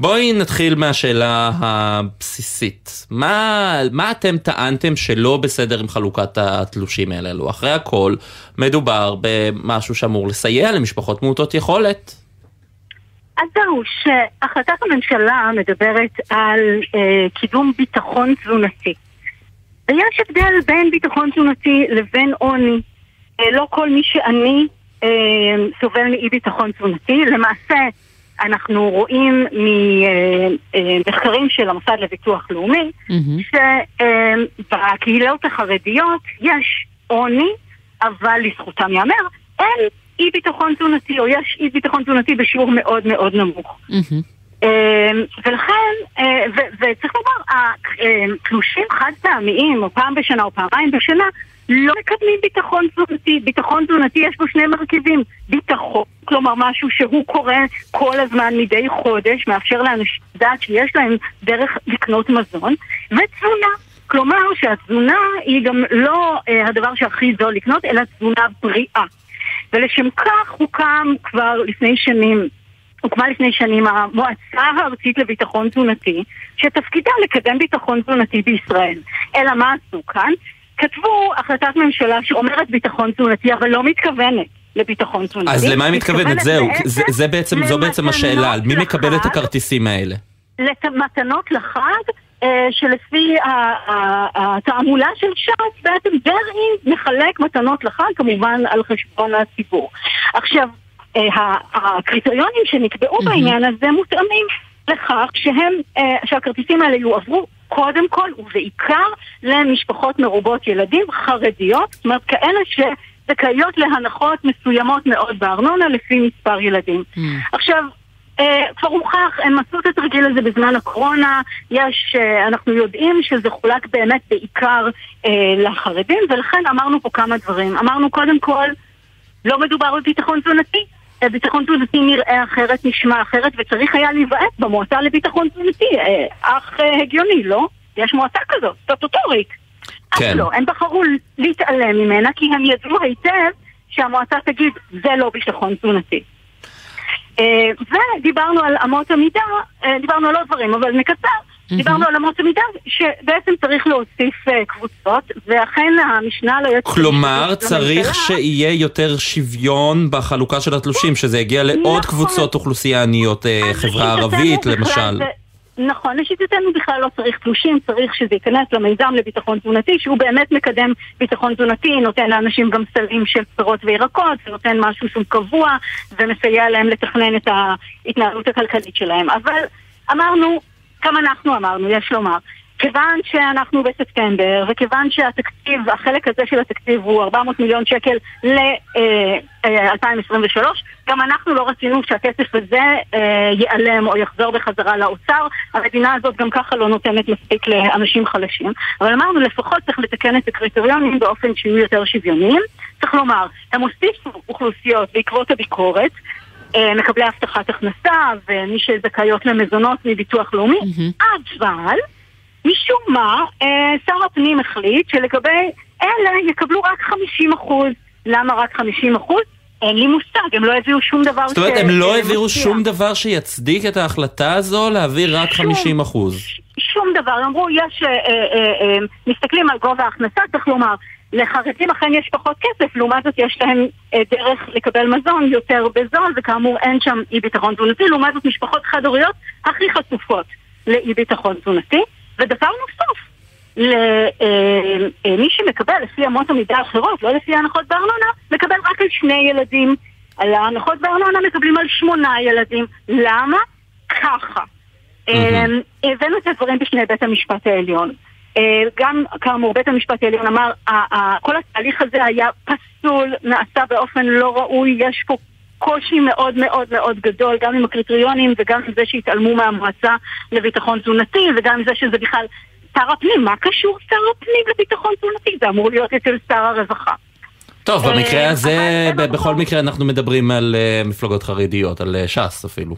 בואי נתחיל מהשאלה הבסיסית. מה, מה אתם טענתם שלא בסדר עם חלוקת התלושים האלו? אחרי הכל, מדובר במשהו שאמור לסייע למשפחות מעוטות יכולת. אז זהו, שהחלטת הממשלה מדברת על אה, קידום ביטחון תזונתי. ויש הבדל בין ביטחון תזונתי לבין עוני. אה, לא כל מי שעני אה, סובל מאי ביטחון תזונתי. למעשה, אנחנו רואים ממחקרים של המוסד לביטוח לאומי, mm-hmm. שבקהילות החרדיות יש עוני, אבל לזכותם ייאמר, אין אי ביטחון תזונתי, או יש אי ביטחון תזונתי בשיעור מאוד מאוד נמוך. Mm-hmm. ולכן, וצריך לומר, התלושים חד פעמיים, או פעם בשנה או פעמיים בשנה, לא מקדמים ביטחון תזונתי. ביטחון תזונתי יש בו שני מרכיבים. ביטחון, כלומר משהו שהוא קורה כל הזמן מדי חודש, מאפשר לאנשים לדעת שיש להם דרך לקנות מזון, ותזונה. כלומר שהתזונה היא גם לא אה, הדבר שהכי זול לקנות, אלא תזונה בריאה. ולשם כך הוקם כבר לפני שנים הוקמה לפני שנים המועצה הארצית לביטחון תזונתי, שתפקידה לקדם ביטחון תזונתי בישראל. אלא מה עשו כאן? כתבו החלטת ממשלה שאומרת ביטחון תזונתי, אבל לא מתכוונת לביטחון תזונתי. אז למה היא מתכוונת? זהו, זה, זה בעצם, זו בעצם השאלה, מי מקבל את הכרטיסים האלה? למתנות לחג, אה, שלפי התעמולה של ש"ס, בעצם דרעי מחלק מתנות לחג, כמובן על חשבון הציבור. עכשיו, אה, הקריטריונים שנקבעו בעניין הזה מותאמים לכך שהם, אה, שהכרטיסים האלה יועברו קודם כל ובעיקר למשפחות מרובות ילדים חרדיות, זאת אומרת כאלה שזכאיות להנחות מסוימות מאוד בארנונה לפי מספר ילדים. Mm. עכשיו, אה, כבר הוכח, הם עשו את התרגיל הזה בזמן הקורונה, יש, אה, אנחנו יודעים שזה חולק באמת בעיקר אה, לחרדים, ולכן אמרנו פה כמה דברים. אמרנו קודם כל, לא מדובר בביטחון תזונתי. ביטחון תזונתי נראה אחרת, נשמע אחרת, וצריך היה להיוועץ במועצה לביטחון תזונתי. אך הגיוני, לא? יש מועצה כזאת, סטטוטורית. כן. אז לא, הם בחרו להתעלם ממנה, כי הם ידעו היטב שהמועצה תגיד, זה לא ביטחון תזונתי. אה, ודיברנו על אמות המידה, אה, דיברנו על עוד דברים, אבל נקצר. דיברנו על אמות המידה, שבעצם צריך להוסיף אה, קבוצות, ואכן המשנה ליועצת... כלומר, צריך שיהיה יותר שוויון בחלוקה של התלושים, שזה יגיע לעוד נכון. קבוצות אוכלוסייה עניות, חברה ערבית למשל. נכון, לשיטתנו בכלל לא צריך תלושים, צריך שזה ייכנס למיזם לביטחון תזונתי, שהוא באמת מקדם ביטחון תזונתי, נותן לאנשים גם סלים של פירות וירקות, ונותן משהו שהוא קבוע, ומסייע להם לתכנן את ההתנהלות הכלכלית שלהם. אבל אמרנו, גם אנחנו אמרנו, יש לומר, כיוון שאנחנו בספטמבר, וכיוון שהתקציב, החלק הזה של התקציב הוא 400 מיליון שקל ל-2023, אה, אה, גם אנחנו לא רצינו שהכסף הזה אה, ייעלם או יחזור בחזרה לאוצר. המדינה הזאת גם ככה לא נותנת מספיק לאנשים חלשים. אבל אמרנו, לפחות צריך לתקן את הקריטריונים באופן שיהיו יותר שוויוניים. צריך לומר, הם הוסיפו אוכלוסיות בעקבות הביקורת. מקבלי הבטחת הכנסה ומי שזכאיות למזונות מביטוח לאומי, mm-hmm. אבל משום מה, אה, שר הפנים החליט שלגבי אלה יקבלו רק 50 אחוז. למה רק 50 אחוז? אין לי מושג, הם לא הביאו שום דבר ש... זאת אומרת, הם לא הביאו שום דבר שיצדיק את ההחלטה הזו להעביר רק 50 אחוז. שום דבר, אמרו, יש, אה, אה, אה, מסתכלים על גובה ההכנסה, צריך לומר, לחרדים אכן יש פחות כסף, לעומת זאת יש להם אה, דרך לקבל מזון יותר בזול, וכאמור אין שם אי ביטחון תזונתי, לעומת זאת משפחות חד-הוריות הכי חשופות לאי ביטחון תזונתי. ודבר נוסף, למי אה, אה, שמקבל לפי אמות המידה האחרות, לא לפי ההנחות בארנונה, מקבל רק על שני ילדים. על ההנחות בארנונה מקבלים על שמונה ילדים. למה? ככה. אה, הבאנו את הדברים בפני בית המשפט העליון. גם כאמור בית המשפט העליון אמר, כל התהליך הזה היה פסול, נעשה באופן לא ראוי, יש פה קושי מאוד מאוד מאוד גדול, גם עם הקריטריונים וגם עם זה שהתעלמו מהמועצה לביטחון תזונתי וגם עם זה שזה בכלל שר הפנים. מה קשור שר הפנים לביטחון תזונתי? זה אמור להיות אצל שר הרווחה. טוב, במקרה אה, הזה, בכל מקרה אנחנו מדברים על אה, מפלגות חרדיות, על אה, ש"ס אפילו.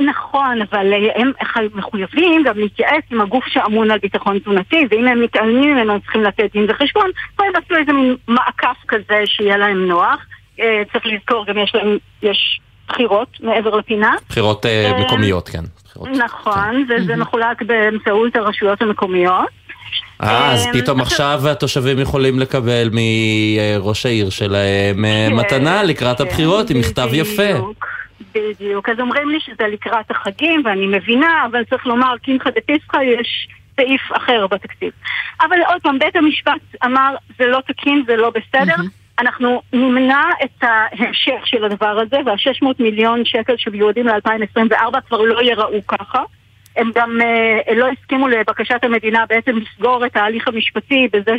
נכון, אבל הם מחויבים גם להתייעץ עם הגוף שאמון על ביטחון תזונתי, ואם הם מתעלמים ממנו הם צריכים לתת דין וחשבון, פה הם עשו איזה מין מעקף כזה שיהיה להם נוח. אה, צריך לזכור, גם יש להם, יש בחירות מעבר לפינה. בחירות אה, אה, מקומיות, כן. נכון, וזה מחולק באמצעות הרשויות המקומיות. אה, אז פתאום עכשיו התושבים יכולים לקבל מראש העיר שלהם כן, מתנה לקראת כן, הבחירות עם מכתב יפה. בדיוק, אז אומרים לי שזה לקראת החגים, ואני מבינה, אבל צריך לומר, קמחא דפסחא יש סעיף אחר בתקציב. אבל עוד פעם, בית המשפט אמר, זה לא תקין, זה לא בסדר. אנחנו נמנע את ההמשך של הדבר הזה, וה-600 מיליון שקל שמיועדים ל-2024 כבר לא ייראו ככה. הם גם אה, לא הסכימו לבקשת המדינה בעצם לסגור את ההליך המשפטי בזה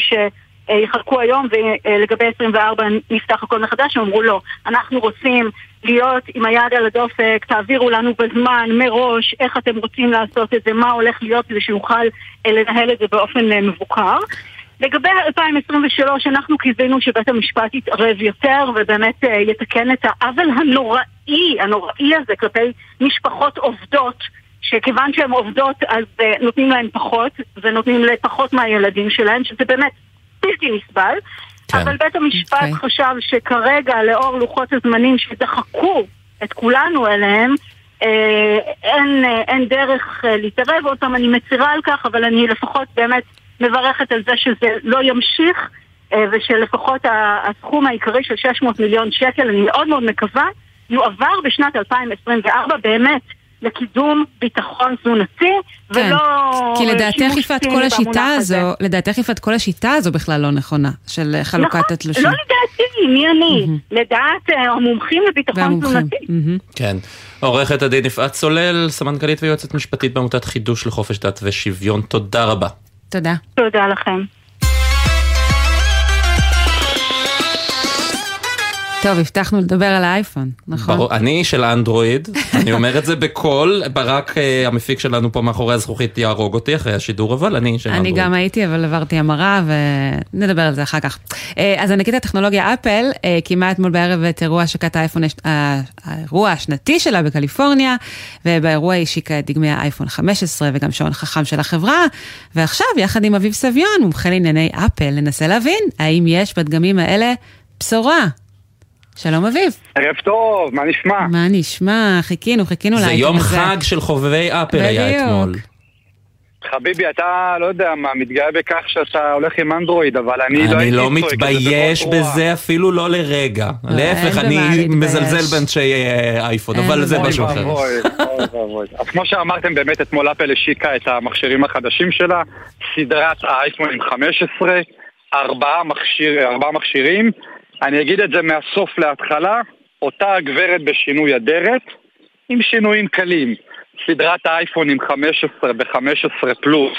שיחלקו היום ולגבי 24 נפתח הכל מחדש, הם אמרו לא, אנחנו רוצים להיות עם היד על הדופק, תעבירו לנו בזמן, מראש, איך אתם רוצים לעשות את זה, מה הולך להיות כדי שנוכל אה, לנהל את זה באופן אה, מבוקר. לגבי 2023, אנחנו קיווינו שבית המשפט יתערב יותר ובאמת אה, יתקן את העוול הנוראי, הנוראי הזה כלפי משפחות עובדות, שכיוון שהן עובדות אז אה, נותנים להן פחות, ונותנים לפחות מהילדים שלהן, שזה באמת בלתי נסבל. כן. אבל בית המשפט okay. אוקיי. חשב שכרגע, לאור לוחות הזמנים שדחקו את כולנו אליהם, אה, אין, אין דרך להתערב. עוד פעם, אני מצרה על כך, אבל אני לפחות באמת מברכת על זה שזה לא ימשיך אה, ושלפחות הסכום העיקרי של 600 מיליון שקל, אני מאוד מאוד מקווה, יועבר בשנת 2024 באמת לקידום ביטחון תזונתי, כן. ולא כי לדעתך יפעת ציני כל השיטה במונח הזה. הזו, לדעתך יפעת כל השיטה הזו בכלל לא נכונה, של חלוקת נכון, התלושים. לא לדעתי, מי אני? לדעת אה, המומחים לביטחון. תזונתי. כן. עורכת הדין יפעת סולל, סמנכ"לית ויועצת משפטית בעמותת חידוש לחופש דת ושוויון, תודה רבה. תודה. תודה לכם. טוב, הבטחנו לדבר על האייפון, נכון? ברור, אני של אנדרואיד, אני אומר את זה בקול, ברק אה, המפיק שלנו פה מאחורי הזכוכית יהרוג אותי אחרי השידור, אבל אני של אני אנדרואיד. גם הייתי, אבל עברתי המרה, ונדבר על זה אחר כך. אה, אז ענקית הטכנולוגיה אפל אה, קיימה אתמול בערב את אירוע השקת האייפון, הש- ה- האירוע השנתי שלה בקליפורניה, ובאירוע היא השיקה את דגמי האייפון 15 וגם שעון חכם של החברה, ועכשיו, יחד עם אביב סביון, מומחה לענייני אפל, ננסה להבין האם יש בדגמים האלה בשורה. שלום אביב. ערב טוב, מה נשמע? מה נשמע? חיכינו, חיכינו זה לאייטם יום הזה. חג של חובבי אפל היה. אתמול. חביבי, אתה, לא יודע מה, מתגאה בכך שאתה הולך עם אנדרואיד, אבל אני לא אני לא זה מתבייש. בזה אפילו לא לרגע. אין להפך, אני. מזלזל באנשי אה, אייפון, אבל זה משהו אחר. אז כמו שאמרתם, באמת אתמול אפל השיקה את המכשירים החדשים שלה, סדרת האייפונים 15, ארבעה, מכשיר, ארבעה מכשירים. אני אגיד את זה מהסוף להתחלה, אותה הגברת בשינוי אדרת, עם שינויים קלים. סדרת האייפונים 15 ו-15 פלוס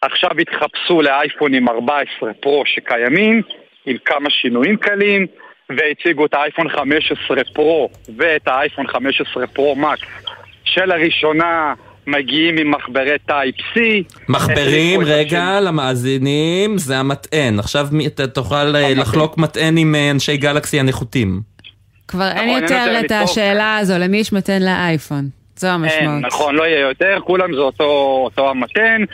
עכשיו התחפשו לאייפונים 14 פרו שקיימים, עם כמה שינויים קלים, והציגו את האייפון 15 פרו ואת האייפון 15 פרו מקס שלראשונה מגיעים עם מחברי Type C. מחברים, רגע, למאזינים, זה המטען. עכשיו אתה תוכל אה, לחלוק מטען עם אה, אנשי גלקסי הנחותים. כבר אין נכון, אין יותר את לתפור. השאלה הזו, למי יש מתן לאייפון? זו אין, המשמעות. נכון, לא יהיה יותר, כולם זה אותו, אותו המתן.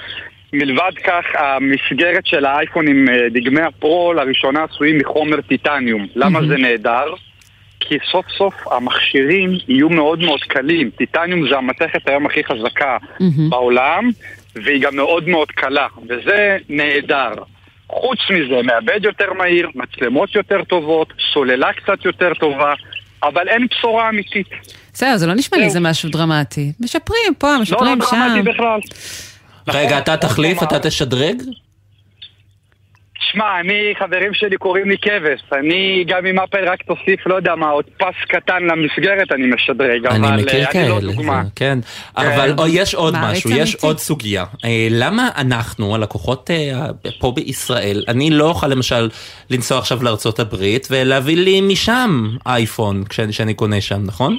מלבד כך, המסגרת של האייפונים, אה, דגמי הפרו, לראשונה עשויים מחומר טיטניום. למה זה נהדר? כי סוף סוף המכשירים יהיו מאוד מאוד קלים. טיטניום זה המתכת היום הכי חזקה בעולם, והיא גם מאוד מאוד קלה, וזה נהדר. חוץ מזה, מעבד יותר מהיר, מצלמות יותר טובות, סוללה קצת יותר טובה, אבל אין בשורה אמיתית. זהו, זה לא נשמע לי איזה משהו דרמטי. משפרים פה, לא, משפרים לא שם. דרמטי בכלל. רגע, אתה תחליף, אתה תשדרג? שמע, אני, חברים שלי קוראים לי כבש. אני, גם אם אפל רק תוסיף, לא יודע מה, עוד פס קטן למסגרת, אני משדרג. אני אבל מכיר אה, אני לא כאלה, דוגמה. זה- כן. אבל או, יש עוד משהו, יש אמיתי. עוד סוגיה. אה, למה אנחנו, הלקוחות אה, פה בישראל, אני לא אוכל למשל לנסוע עכשיו לארצות הברית ולהביא לי משם אייפון כשאני קונה שם, נכון?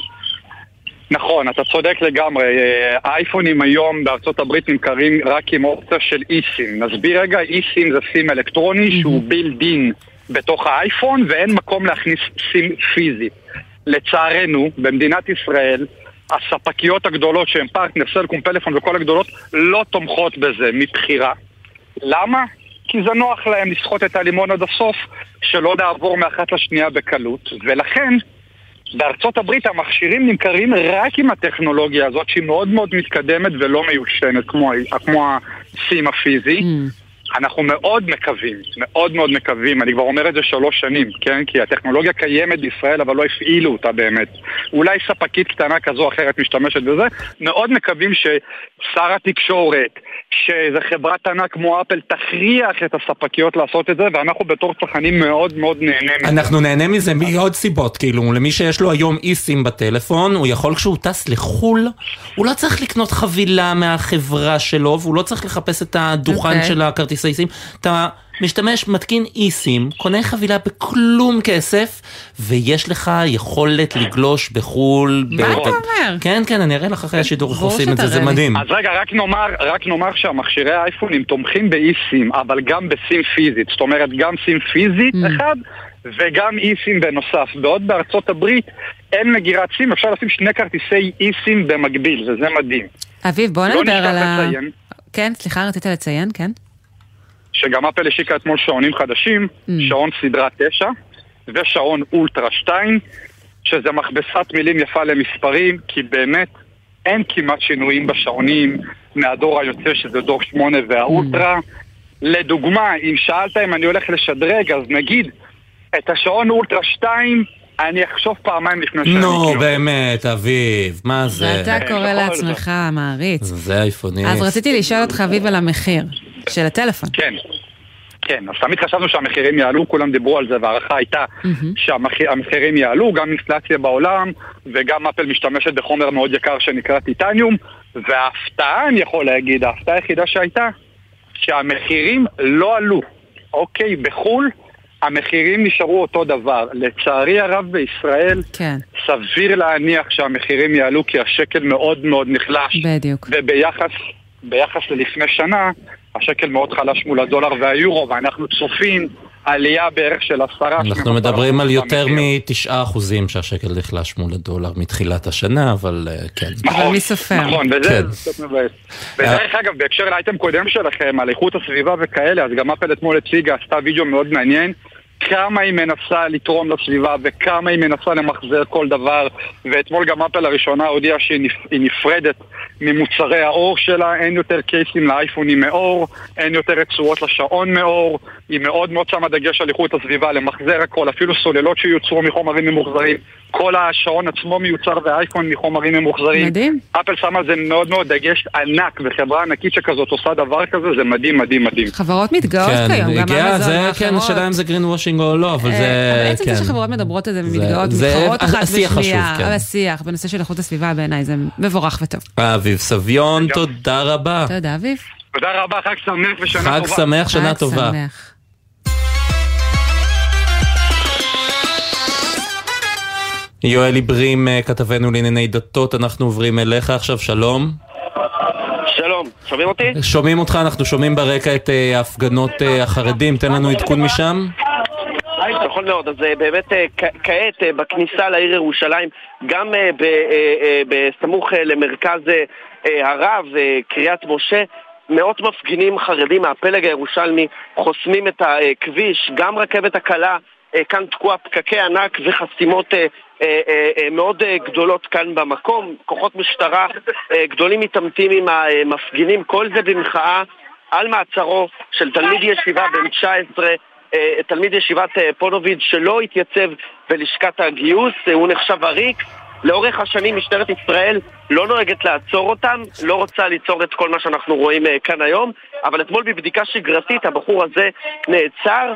נכון, אתה צודק לגמרי. אה, האייפונים היום בארצות הברית נמכרים רק עם אופציה של אי-סים. נסביר רגע, אי-סים זה סים אלקטרוני שהוא בילד-אין בתוך האייפון ואין מקום להכניס סים פיזי. לצערנו, במדינת ישראל, הספקיות הגדולות שהן פרטנר, סלקום, פלאפון וכל הגדולות לא תומכות בזה מבחירה. למה? כי זה נוח להם לסחוט את הלימון עד הסוף, שלא לעבור מאחת לשנייה בקלות, ולכן בארצות הברית המכשירים נמכרים רק עם הטכנולוגיה הזאת שהיא מאוד מאוד מתקדמת ולא מיושנת כמו, כמו הסים הפיזי. אנחנו מאוד מקווים, מאוד מאוד מקווים, אני כבר אומר את זה שלוש שנים, כן? כי הטכנולוגיה קיימת בישראל אבל לא הפעילו אותה באמת. אולי ספקית קטנה כזו או אחרת משתמשת בזה. מאוד מקווים ששר התקשורת, שאיזה חברת ענק כמו אפל תכריח את הספקיות לעשות את זה ואנחנו בתור צרכנים מאוד מאוד נהנה מזה. אנחנו נהנה מזה מעוד סיבות, כאילו, למי שיש לו היום אי-סים בטלפון, הוא יכול כשהוא טס לחו"ל, הוא לא צריך לקנות חבילה מהחברה שלו, והוא לא צריך לחפש את הדוכן אוקיי. של הכרטיסי סים. אתה משתמש, מתקין אי-סים, קונה חבילה בכלום כסף, ויש לך יכולת לגלוש בחו"ל. מה אתה אומר? כן, כן, אני אראה לך אחרי השידור איך עושים את זה, זה. מדהים. אז רגע, רק נאמר, רק נאמר שהמכשירי האייפונים תומכים באי-סים, אבל גם בסים פיזית. זאת אומרת, גם סים פיזית Mm. אחד, וגם אי-סים בנוסף. בעוד בארצות הברית אין מגירת סים, אפשר לשים שני כרטיסי אי-סים במקביל, וזה מדהים. אביב, בוא לא נדבר על ה... כן, סליחה, רצית לציין, כן? שגם אפל השיקה אתמול שעונים חדשים, Mm. שעון סדרה 9 ושעון אולטרה 2, שזה מכבסת מילים יפה למספרים, כי באמת אין כמעט שינויים בשעונים מהדור היוצא שזה דור 8 והאולטרה. לדוגמה, אם שאלת אם אני הולך לשדרג, אז נגיד את השעון אולטרה 2 אני אחשוב פעמיים לפני שאני נו. באמת, אביב, מה זה? ואתה קורא בכל לעצמך מעריץ. זה אייפוני. אז רציתי לשאול אותך, אביב, על המחיר של הטלפון. כן. כן, אז תמיד חשבנו שהמחירים יעלו, כולם דיברו על זה, וההערכה הייתה שהמחירים יעלו, גם אינפלציה בעולם, וגם אפל משתמשת בחומר מאוד יקר שנקרא טיטניום, וההפתעה, אני יכול להגיד, ההפתעה היחידה שהייתה, שהמחירים לא עלו. אוקיי, בחו"ל המחירים נשארו אותו דבר. לצערי הרב בישראל, כן. סביר להניח שהמחירים יעלו כי השקל מאוד מאוד נחלש. בדיוק. וביחס ביחס ללפני שנה, השקל מאוד חלש מול הדולר והיורו, ואנחנו צופים עלייה בערך של עשרה... אנחנו מדברים על יותר מתשעה אחוזים שהשקל נחלש מול הדולר מתחילת השנה, אבל אה, כן. אבל מי סופר? נכון, וזה כן. קצת מבאס. ודרך אגב, בהקשר לאייטם קודם שלכם, על איכות הסביבה וכאלה, אז גם אפל אתמול הציגה, עשתה וידאו מאוד מעניין. כמה היא מנסה לתרום לסביבה וכמה היא מנסה למחזר כל דבר ואתמול גם אפל הראשונה הודיעה שהיא נפ- היא נפרדת ממוצרי האור שלה, אין יותר קייסים לאייפונים מאור, אין יותר רצועות לשעון מאור, היא מאוד מאוד שמה דגש על איכות הסביבה, למחזר הכל, אפילו סוללות שיוצרו מחומרים ממוחזרים, כל השעון עצמו מיוצר והאייפון מחומרים ממוחזרים. מדהים. אפל שמה על זה מאוד מאוד דגש ענק, וחברה ענקית שכזאת עושה דבר כזה, זה מדהים מדהים מדהים. חברות מתגאות כן, כיום, גם הגיע, אמזון זה כן. השאלה אם זה גרין וושינג או לא, אבל אה, זה, אבל עצם כן. זה שחברות מדברות על זה ומתגאות, זה מתחרות אחת השיח בשנייה, חשוב, כן. על השיח בנושא של איכות הסביבה בעיניי זה מבורך וטוב. אביב סביון, תודה רבה. תודה, אביב. תודה רבה, חג שמח ושנה חג טובה. שמח, שנה חג טובה. יואל עיברים, אה, כתבנו לענייני דתות, אנחנו עוברים אליך עכשיו, שלום. שלום, שומעים אותי? שומעים אותך, אנחנו שומעים ברקע את אה, ההפגנות החרדים, תן לנו עדכון משם. נכון מאוד, אז אה, באמת אה, כעת אה, בכניסה לעיר ירושלים, גם בסמוך למרכז הרב, קריית משה, מאות מפגינים חרדים מהפלג הירושלמי חוסמים את הכביש, גם רכבת הקלה כאן תקוע פקקי ענק וחסימות מאוד גדולות כאן במקום, כוחות משטרה גדולים מתעמתים עם המפגינים, כל זה במחאה על מעצרו של תלמיד ישיבה בן 19 אה, תלמיד ישיבת אה, פונוביד שלא התייצב בלשכת הגיוס, אה, הוא נחשב עריק. לאורך השנים משטרת ישראל לא נוהגת לעצור אותם, לא רוצה ליצור את כל מה שאנחנו רואים אה, כאן היום, אבל אתמול בבדיקה שגרתית הבחור הזה נעצר, אה,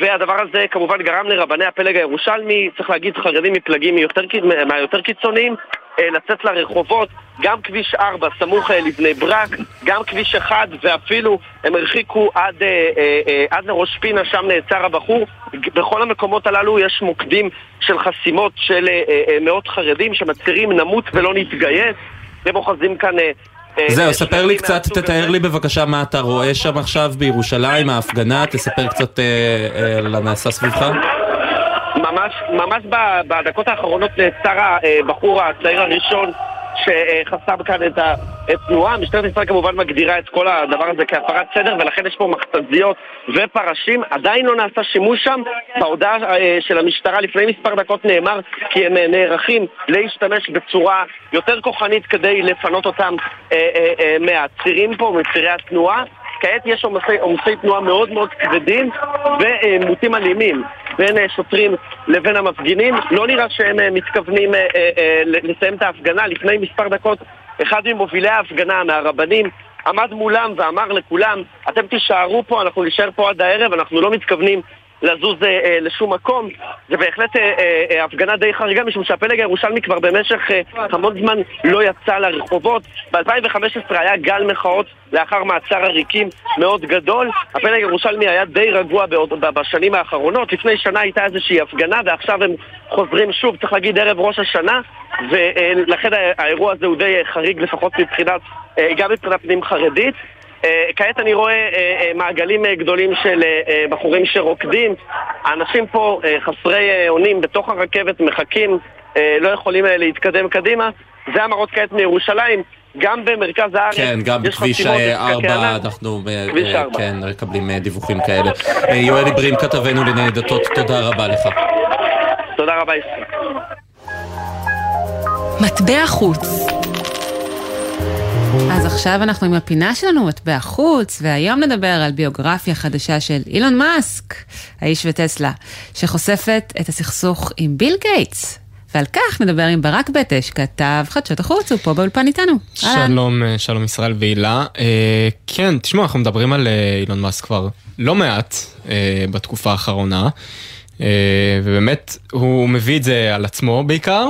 והדבר הזה כמובן גרם לרבני הפלג הירושלמי, צריך להגיד חרדים מפלגים יותר, מהיותר קיצוניים, אה, לצאת לרחובות, גם כביש 4 סמוך אה, לבני ברק, גם כביש 1 ואפילו הם הרחיקו עד, אה, אה, אה, עד לראש פינה, שם נעצר הבחור. בכל המקומות הללו יש מוקדים של חסימות של אה, אה, אה, מאות חרדים שמצהירים נמות ולא נתגייס. הם אוחזים כאן... אה, זהו, ספר לי קצת, תתאר. לי בבקשה מה אתה רואה שם עכשיו בירושלים, ההפגנה, תספר קצת אה, אה, על הנעשה סביבך. ממש, ממש בדקות האחרונות נעצר הבחור הצעיר הראשון שחסם כאן את התנועה. משטרת ישראל כמובן מגדירה את כל הדבר הזה כהפרת סדר ולכן יש פה מכתזיות ופרשים. עדיין לא נעשה שימוש שם. בהודעה אה, של המשטרה לפני מספר דקות נאמר כי הם אה, נערכים להשתמש בצורה יותר כוחנית כדי לפנות אותם אה, מהצירים פה, מצירי התנועה. כעת יש עומסי, עומסי תנועה מאוד מאוד כבדים ומוטים אלימים בין אה, שוטרים לבין המפגינים. לא נראה שהם אה, מתכוונים אה, לסיים את ההפגנה. לפני מספר דקות אחד ממובילי ההפגנה, מהרבנים, עמד מולם ואמר לכולם, אתם תישארו פה, אנחנו נשאר פה עד הערב, אנחנו לא מתכוונים לזוז אה, אה, לשום מקום. זה בהחלט אה, אה, אה, הפגנה די חריגה, משום שהפלג הירושלמי כבר במשך אה, המון זמן לא יצא לרחובות. ב-2015 היה גל מחאות לאחר מעצר עריקים מאוד גדול. הפלג הירושלמי היה די רגוע בעוד, בשנים האחרונות. לפני שנה הייתה איזושהי הפגנה, ועכשיו הם חוזרים שוב, צריך להגיד, ערב ראש השנה, ולכן האירוע הזה הוא די חריג, לפחות מבחינת, אה, גם מבחינת פנים חרדית. אה, כעת אני רואה אה, אה, מעגלים גדולים של בחורים שרוקדים. האנשים פה חסרי אונים בתוך הרכבת מחכים, לא יכולים להתקדם קדימה. זה המראות כעת מירושלים. גם במרכז הארץ כן, גם יש בכביש חסימות אה, ופקקי 4 ענק. אנחנו כביש 4. כן, מקבלים דיווחים כאלה. יואל עיברים, כתבנו לענייני דתות, תודה רבה לך. תודה רבה, ישראל. מטבע חוץ אז עכשיו אנחנו עם הפינה שלנו, מטבע חוץ, והיום נדבר על ביוגרפיה חדשה של אילון מאסק, האיש וטסלה, שחושפת את הסכסוך עם ביל גייטס. ועל כך נדבר עם ברק בטש, כתב חדשות החוץ, הוא פה באולפן איתנו. שלום, אה, שלום ישראל והילה. אה, כן, תשמעו, אנחנו מדברים על אה, אילון מאסק כבר לא מעט אה, בתקופה האחרונה, אה, ובאמת הוא מביא את זה על עצמו בעיקר.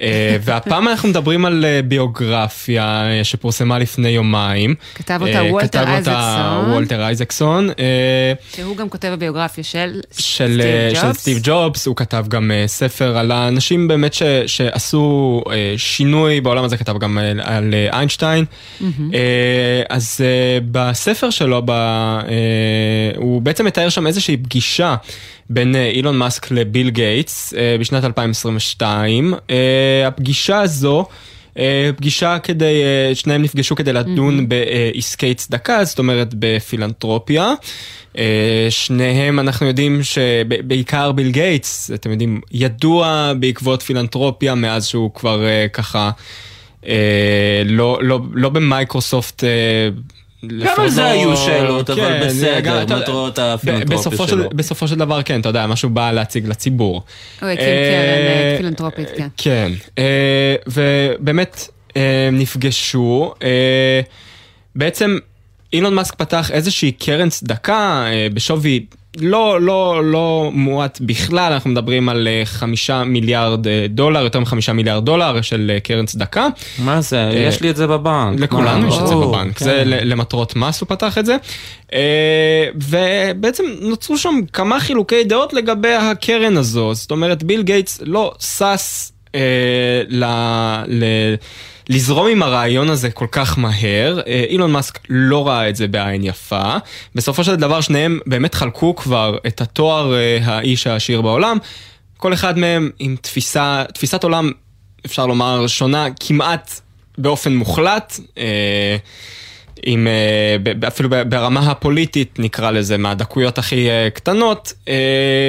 אה, והפעם אנחנו מדברים על אה, ביוגרפיה אה, שפורסמה לפני יומיים. כתב אותה וולטר כתב אותה אייזקסון. וולטר אייזקסון. שהוא גם כותב הביוגרפיה של של, סטיב של ג'ובס. סטיב ג'ובס, הוא כתב גם ספר על האנשים באמת ש, שעשו שינוי בעולם הזה, כתב גם על, איינשטיין. אז בספר שלו, הוא בעצם מתאר שם איזושהי פגישה בין אה, אילון מאסק לביל גייטס אה, בשנת 2022. אה, הפגישה הזו... פגישה כדי, שניהם נפגשו כדי לדון בעסקי צדקה, זאת אומרת בפילנטרופיה. שניהם אנחנו יודעים שבעיקר ביל גייטס, אתם יודעים, ידוע בעקבות פילנטרופיה מאז שהוא כבר ככה לא, לא, לא במייקרוסופט. אה, גם על זה לא- היו שאלות, אבל כן, בסדר, מטרות בסופו שלו. של, בסופו של דבר, כן, אתה יודע, משהו בא להציג לציבור. הוא הקים אה, קרן אה, פילנטרופית, כן. כן, אה, ובאמת אה, נפגשו. אה, בעצם אילון מאסק פתח איזושהי קרן צדקה אה, בשווי לא, לא, לא מועט בכלל, אנחנו מדברים על אה, חמישה מיליארד אה, דולר, יותר מחמישה מיליארד דולר של אה, קרן צדקה. מה זה? יש לי את זה בבנק. לכולנו? יש את זה בבנק, כן. זה למטרות מס הוא פתח את זה. ובעצם נוצרו שם כמה חילוקי דעות לגבי הקרן הזו, זאת אומרת ביל גייטס לא שש אה, ל... לזרום עם הרעיון הזה כל כך מהר, אה, אילון מאסק לא ראה את זה בעין יפה. בסופו של דבר שניהם באמת חלקו כבר את התואר אה, האיש העשיר בעולם. כל אחד מהם עם תפיסה, תפיסת עולם, אפשר לומר, שונה כמעט באופן מוחלט. אה, עם, אה, אפילו ברמה הפוליטית נקרא לזה, מהדקויות הכי אה, קטנות. אה,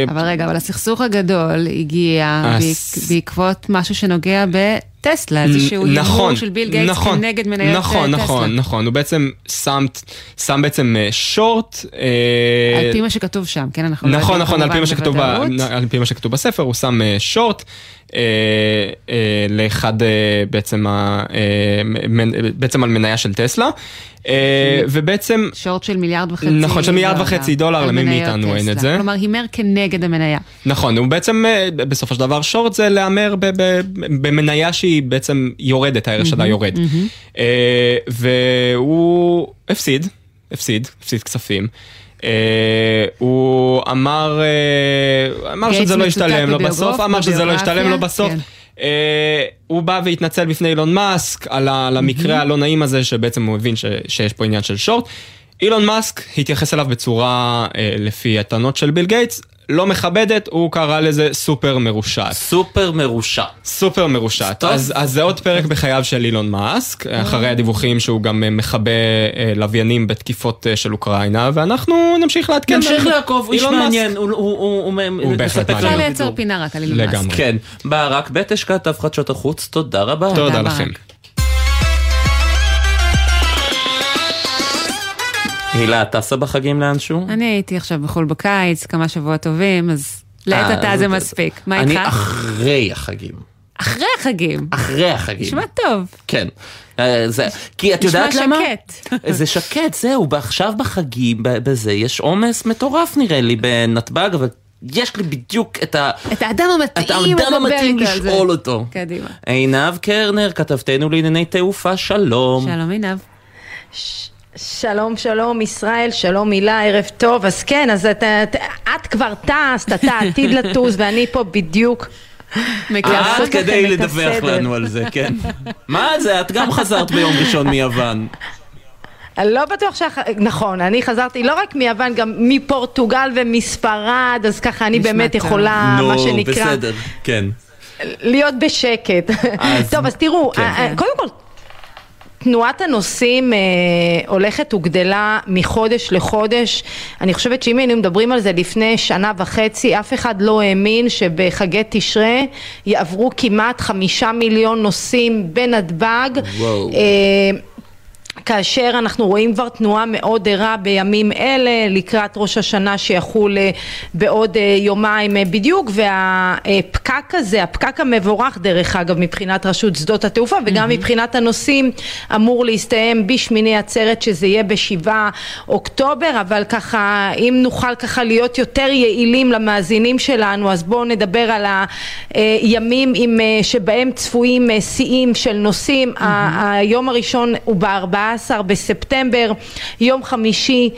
אבל רגע, אבל הסכסוך הגדול הגיע הס- בעק- בעקבות משהו שנוגע בטסלה, איזשהו נכון, הימור של ביל גייטס נכון, כנגד מניות נכון, טסלה. נכון, נכון, הוא בעצם שם, שם בעצם שורט. על פי מה שכתוב שם, כן? אנחנו לא נכון, נכון, על פי מה שכתוב, ב-. על פי מה שכתוב בספר, הוא שם שורט אה, אה, לאחד אה, בעצם, ה- אה, בעצם על מניה של טסלה, ובעצם... שורט של מיליארד וחצי נכון, של מיליארד וחצי דולר, למי מאיתנו אין. את זה? כלומר, הימר כנגד המניה. נכון, הוא בעצם, אה, בסופו של דבר, שורט זה להמר במניה שהיא בעצם יורדת, הערך שלה יורד. אה, והוא הפסיד, הפסיד, הפסיד כספים. אה, הוא אמר, אה, אמר שזה לא ישתלם לו בסוף, אמר שזה לא ישתלם לו בביוגרפיה, בסוף. אה, הוא בא והתנצל בפני אילון מאסק על המקרה הלא נעים הזה שבעצם הוא הבין ש- שיש פה עניין של שורט. אילון מאסק התייחס אליו בצורה, אה, לפי הטענות של ביל גייטס, לא מכבדת, הוא קרא לזה סופר מרושעת. סופר מרושע. סופר מרושעת. אז, אז זה עוד פרק בחייו של אילון מאסק, אחרי הדיווחים שהוא גם אה, מכבה אה, לוויינים בתקיפות אה, של אוקראינה, ואנחנו נמשיך לעדכן. נמשיך לעקוב, הוא איש. מעניין, הוא- הוא- הוא הוא הוא בהחלט מעניין. אפשר לייצר. פינה רק על אילון מאסק. לגמרי. כן, ברק בטש כתב חדשות החוץ, תודה רבה. תודה, לכם. הילה, את טסה בחגים לאנשהו? אני הייתי עכשיו בחו"ל בקיץ, כמה שבועות טובים, אז לעת אה, עתה זה את- מספיק. מה אני איתך? אחרי החגים. אחרי החגים. אחרי החגים. נשמע טוב. כן. אה, זה, כי את נשמע יודעת למה? שקט. *laughs* זה שקט, זהו, עכשיו בחגים, בזה, יש עומס מטורף נראה לי בנתב"ג, אבל יש לי בדיוק את ה... את האדם את המתאים האדם לדבר המתאים. לשאול אותו. קדימה. עינב קרנר, כתבתנו לענייני תעופה, שלום. שלום עינב. שלום שלום ישראל, שלום הילה, ערב טוב. אז כן, אז את, את, את כבר טסת, אתה עתיד לטוס *laughs* ואני פה בדיוק. לכם כדי לדווח הסדר. לנו על זה, כן. *laughs* מה זה, את גם חזרת ביום ראשון מיוון. אני לא בטוח שאח... נכון, אני חזרתי לא רק מיוון, גם מפורטוגל ומספרד, אז ככה אני באמת טוב. יכולה, נו, מה שנקרא, בסדר, כן. להיות בשקט. אז- טוב, אז תראו, כן. קודם כל... תנועת הנוסעים אה, הולכת וגדלה מחודש לחודש. אני חושבת שאם היינו מדברים על זה לפני שנה וחצי, אף אחד לא האמין שבחגי תשרי יעברו כמעט חמישה מיליון נוסעים בנתב"ג. וואו. אה, כאשר אנחנו רואים כבר תנועה מאוד ערה בימים אלה לקראת ראש השנה שיחול אה, בעוד אה, יומיים אה, בדיוק והפקק הזה, הפקק המבורך דרך אגב מבחינת רשות שדות התעופה וגם מבחינת הנוסעים אמור להסתיים בשמיני עצרת שזה יהיה בשבעה אוקטובר אבל ככה אם נוכל ככה להיות יותר יעילים למאזינים שלנו אז בואו נדבר על הימים עם, שבהם צפויים שיאים של נוסעים היום הראשון הוא בארבעה בספטמבר, יום חמישי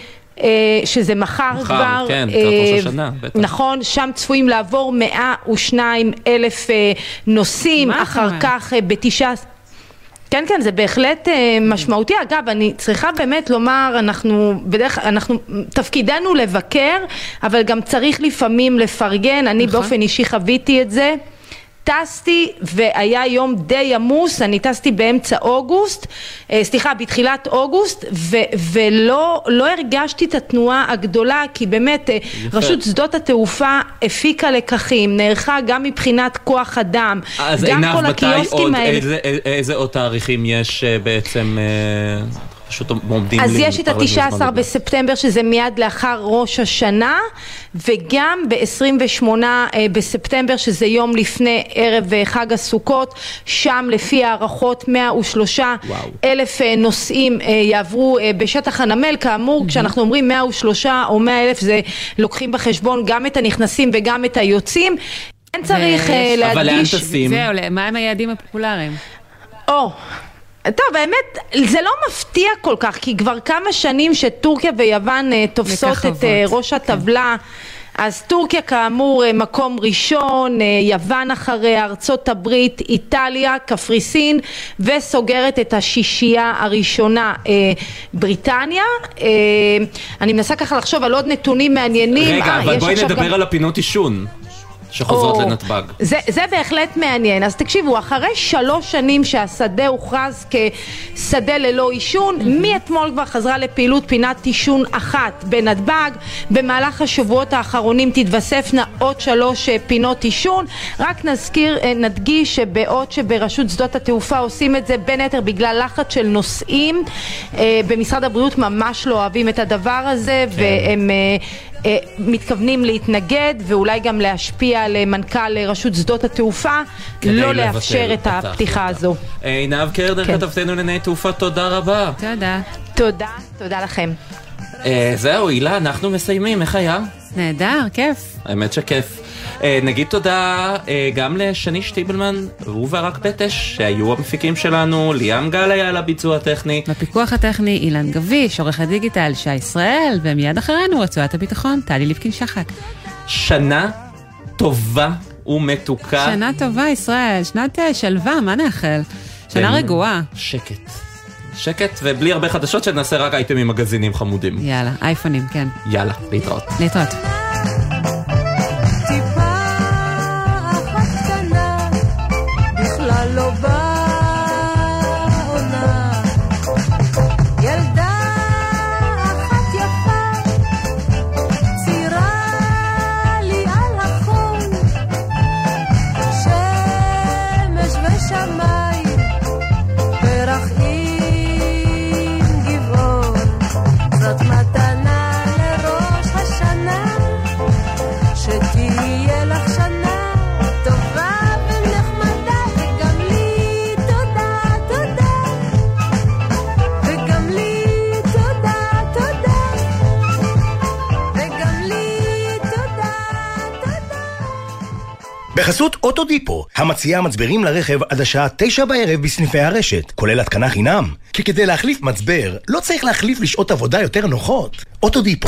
אה, שזה מחר, מחר כבר, כן, אה, השנה, בטח. נכון, שם צפויים לעבור 102 אלף אה, נוסעים, אחר? כך אה, בתשעה... כן, כן, זה בהחלט משמעותי. אגב, אני צריכה באמת לומר, אנחנו בדרך אנחנו, תפקידנו לבקר, אבל גם צריך לפעמים לפרגן. אני נכון. באופן אישי חוויתי את זה. טסתי והיה יום די עמוס, אני טסתי באמצע אוגוסט, אה, סליחה, בתחילת אוגוסט, ו- ולא לא הרגשתי את התנועה הגדולה, כי באמת אה, יפה. רשות שדות התעופה הפיקה לקחים, נערכה גם מבחינת כוח אדם, אז גם עינב, כל מתי הקיוסקים עוד, האלה. איזה, איזה עוד תאריכים יש אה, בעצם, פשוט עומדים אז יש את להתפרק ה-19 בזמן הזה? בספטמבר שזה מיד לאחר ראש השנה וגם ב-28 בספטמבר שזה יום לפני ערב אה, חג הסוכות שם לפי הערכות 103 אלף אה, נוסעים אה, יעברו אה, בשטח הנמל. כאמור כשאנחנו אומרים 103 או 100 אלף זה לוקחים בחשבון גם את הנכנסים וגם את היוצאים. כן צריך אה, ויש- להדגיש זהו, מה הם היעדים הפופולריים? או, טוב, האמת, זה לא מפתיע כל כך, כי כבר כמה שנים שטורקיה ויוון אה, תופסות את מככבות, אה, ראש הטבלה. אז טורקיה כאמור אה, מקום ראשון, יוון אחריה, ארצות הברית, איטליה, קפריסין וסוגרת את השישייה הראשונה בריטניה. אני מנסה ככה לחשוב על עוד נתונים מעניינים. רגע, אה, אבל בואי נדבר גם- על הפינות עישון שחוזרות או, לנתב"ג. זה, זה בהחלט מעניין. אז תקשיבו, אחרי שלוש שנים שהשדה הוכרז כשדה ללא עישון, מאתמול כבר חזרה לפעילות פינת עישון אחת בנתב"ג. במהלך השבועות האחרונים תתווספנה עוד שלוש אה, פינות עישון. רק נזכיר, אה, נדגיש שבעוד שברשות שדות התעופה עושים את זה בין היתר בגלל לחץ של נוסעים, אה, במשרד הבריאות ממש לא אוהבים את הדבר הזה, והם... אה, אה, מתכוונים להתנגד ואולי גם להשפיע על אה, מנכ"ל אה, רשות שדות התעופה לא לאפשר את הפתיחה הזו. עינב קרדר, כן. כתבתנו לענייני תעופה, תודה רבה. תודה. תודה, תודה לכם. אה, זהו, הילה, אנחנו מסיימים, איך היה? נהדר, כיף. האמת שכיף. אה, נגיד תודה אה, גם לשני שטיבלמן וברק פטש, שהיו המפיקים שלנו, ליאם גל היה על הביצוע הטכני. בפיקוח הטכני אילן גביש, עורך הדיגיטל שי ישראל, ומיד אחרינו רצועת הביטחון, טלי ליפקין שחק. שנה טובה ומתוקה. שנה טובה ישראל, שנת אה, שלווה, מה נאחל? שנה כן. רגועה. שקט. שקט ובלי הרבה חדשות שנעשה רק אייטמים מגזינים חמודים. יאללה, אייפונים, כן. יאללה, להתראות. להתראות. אוטודיפו, המציעה מצברים לרכב עד השעה תשע בערב בסניפי הרשת, כולל התקנה חינם. כי כדי להחליף מצבר, לא צריך להחליף לשעות עבודה יותר נוחות. אוטודיפו.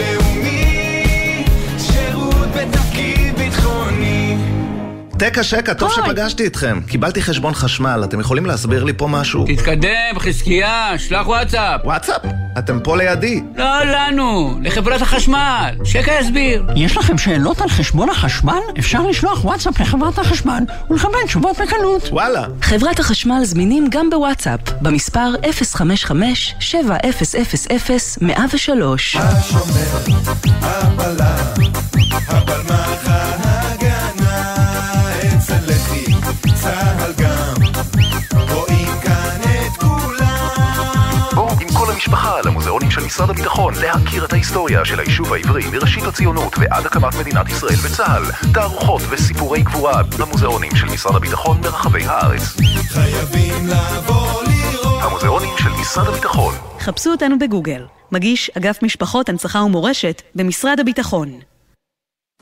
תקה שקה, טוב שפגשתי אתכם. קיבלתי חשבון חשמל, אתם יכולים להסביר לי פה משהו? תתקדם, חזקיה, שלח וואטסאפ. וואטסאפ? אתם פה לידי. לא לנו, לחברת החשמל. שקה יסביר. יש לכם שאלות על חשבון החשמל? אפשר לשלוח וואטסאפ לחברת החשמל ולקבל תשובות בקלות. וואלה. חברת החשמל זמינים גם בוואטסאפ, במספר 055-7000-103. הבלמח ההגנה המשפחה למוזיאונים של משרד הביטחון להכיר את ההיסטוריה של היישוב העברי מראשית הציונות ועד הקמת מדינת ישראל וצה"ל. תערוכות וסיפורי גבורה במוזיאונים של משרד הביטחון ברחבי הארץ. חייבים לבוא לראות המוזיאונים של משרד הביטחון. חפשו אותנו בגוגל. מגיש אגף משפחות, הנצחה ומורשת במשרד הביטחון.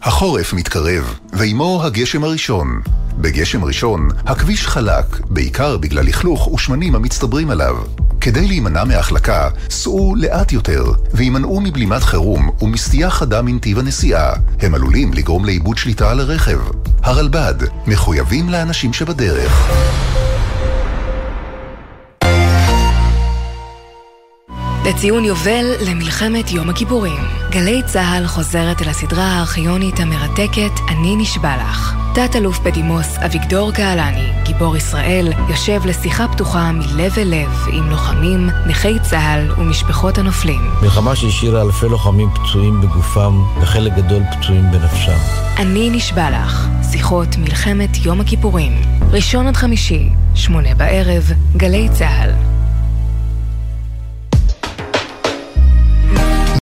החורף מתקרב, ועימו הגשם הראשון. בגשם ראשון, הכביש חלק, בעיקר בגלל לכלוך ושמנים המצטברים עליו. כדי להימנע מהחלקה, סעו לאט יותר, והימנעו מבלימת חירום ומסטייה חדה מנתיב הנסיעה. הם עלולים לגרום לאיבוד שליטה על הרכב. הרלב"ד, מחויבים לאנשים שבדרך. לציון יובל למלחמת יום הכיפורים. גלי צה"ל חוזרת אל הסדרה הארכיונית המרתקת "אני נשבע לך". תת-אלוף בדימוס אביגדור קהלני, גיבור ישראל, יושב לשיחה פתוחה מלב אל לב עם לוחמים, נכי צה"ל ומשפחות הנופלים. מלחמה שהשאירה אלפי לוחמים פצועים בגופם וחלק גדול פצועים בנפשם. אני נשבע לך, שיחות מלחמת יום הכיפורים. ראשון עד חמישי, שמונה בערב, גלי צה"ל.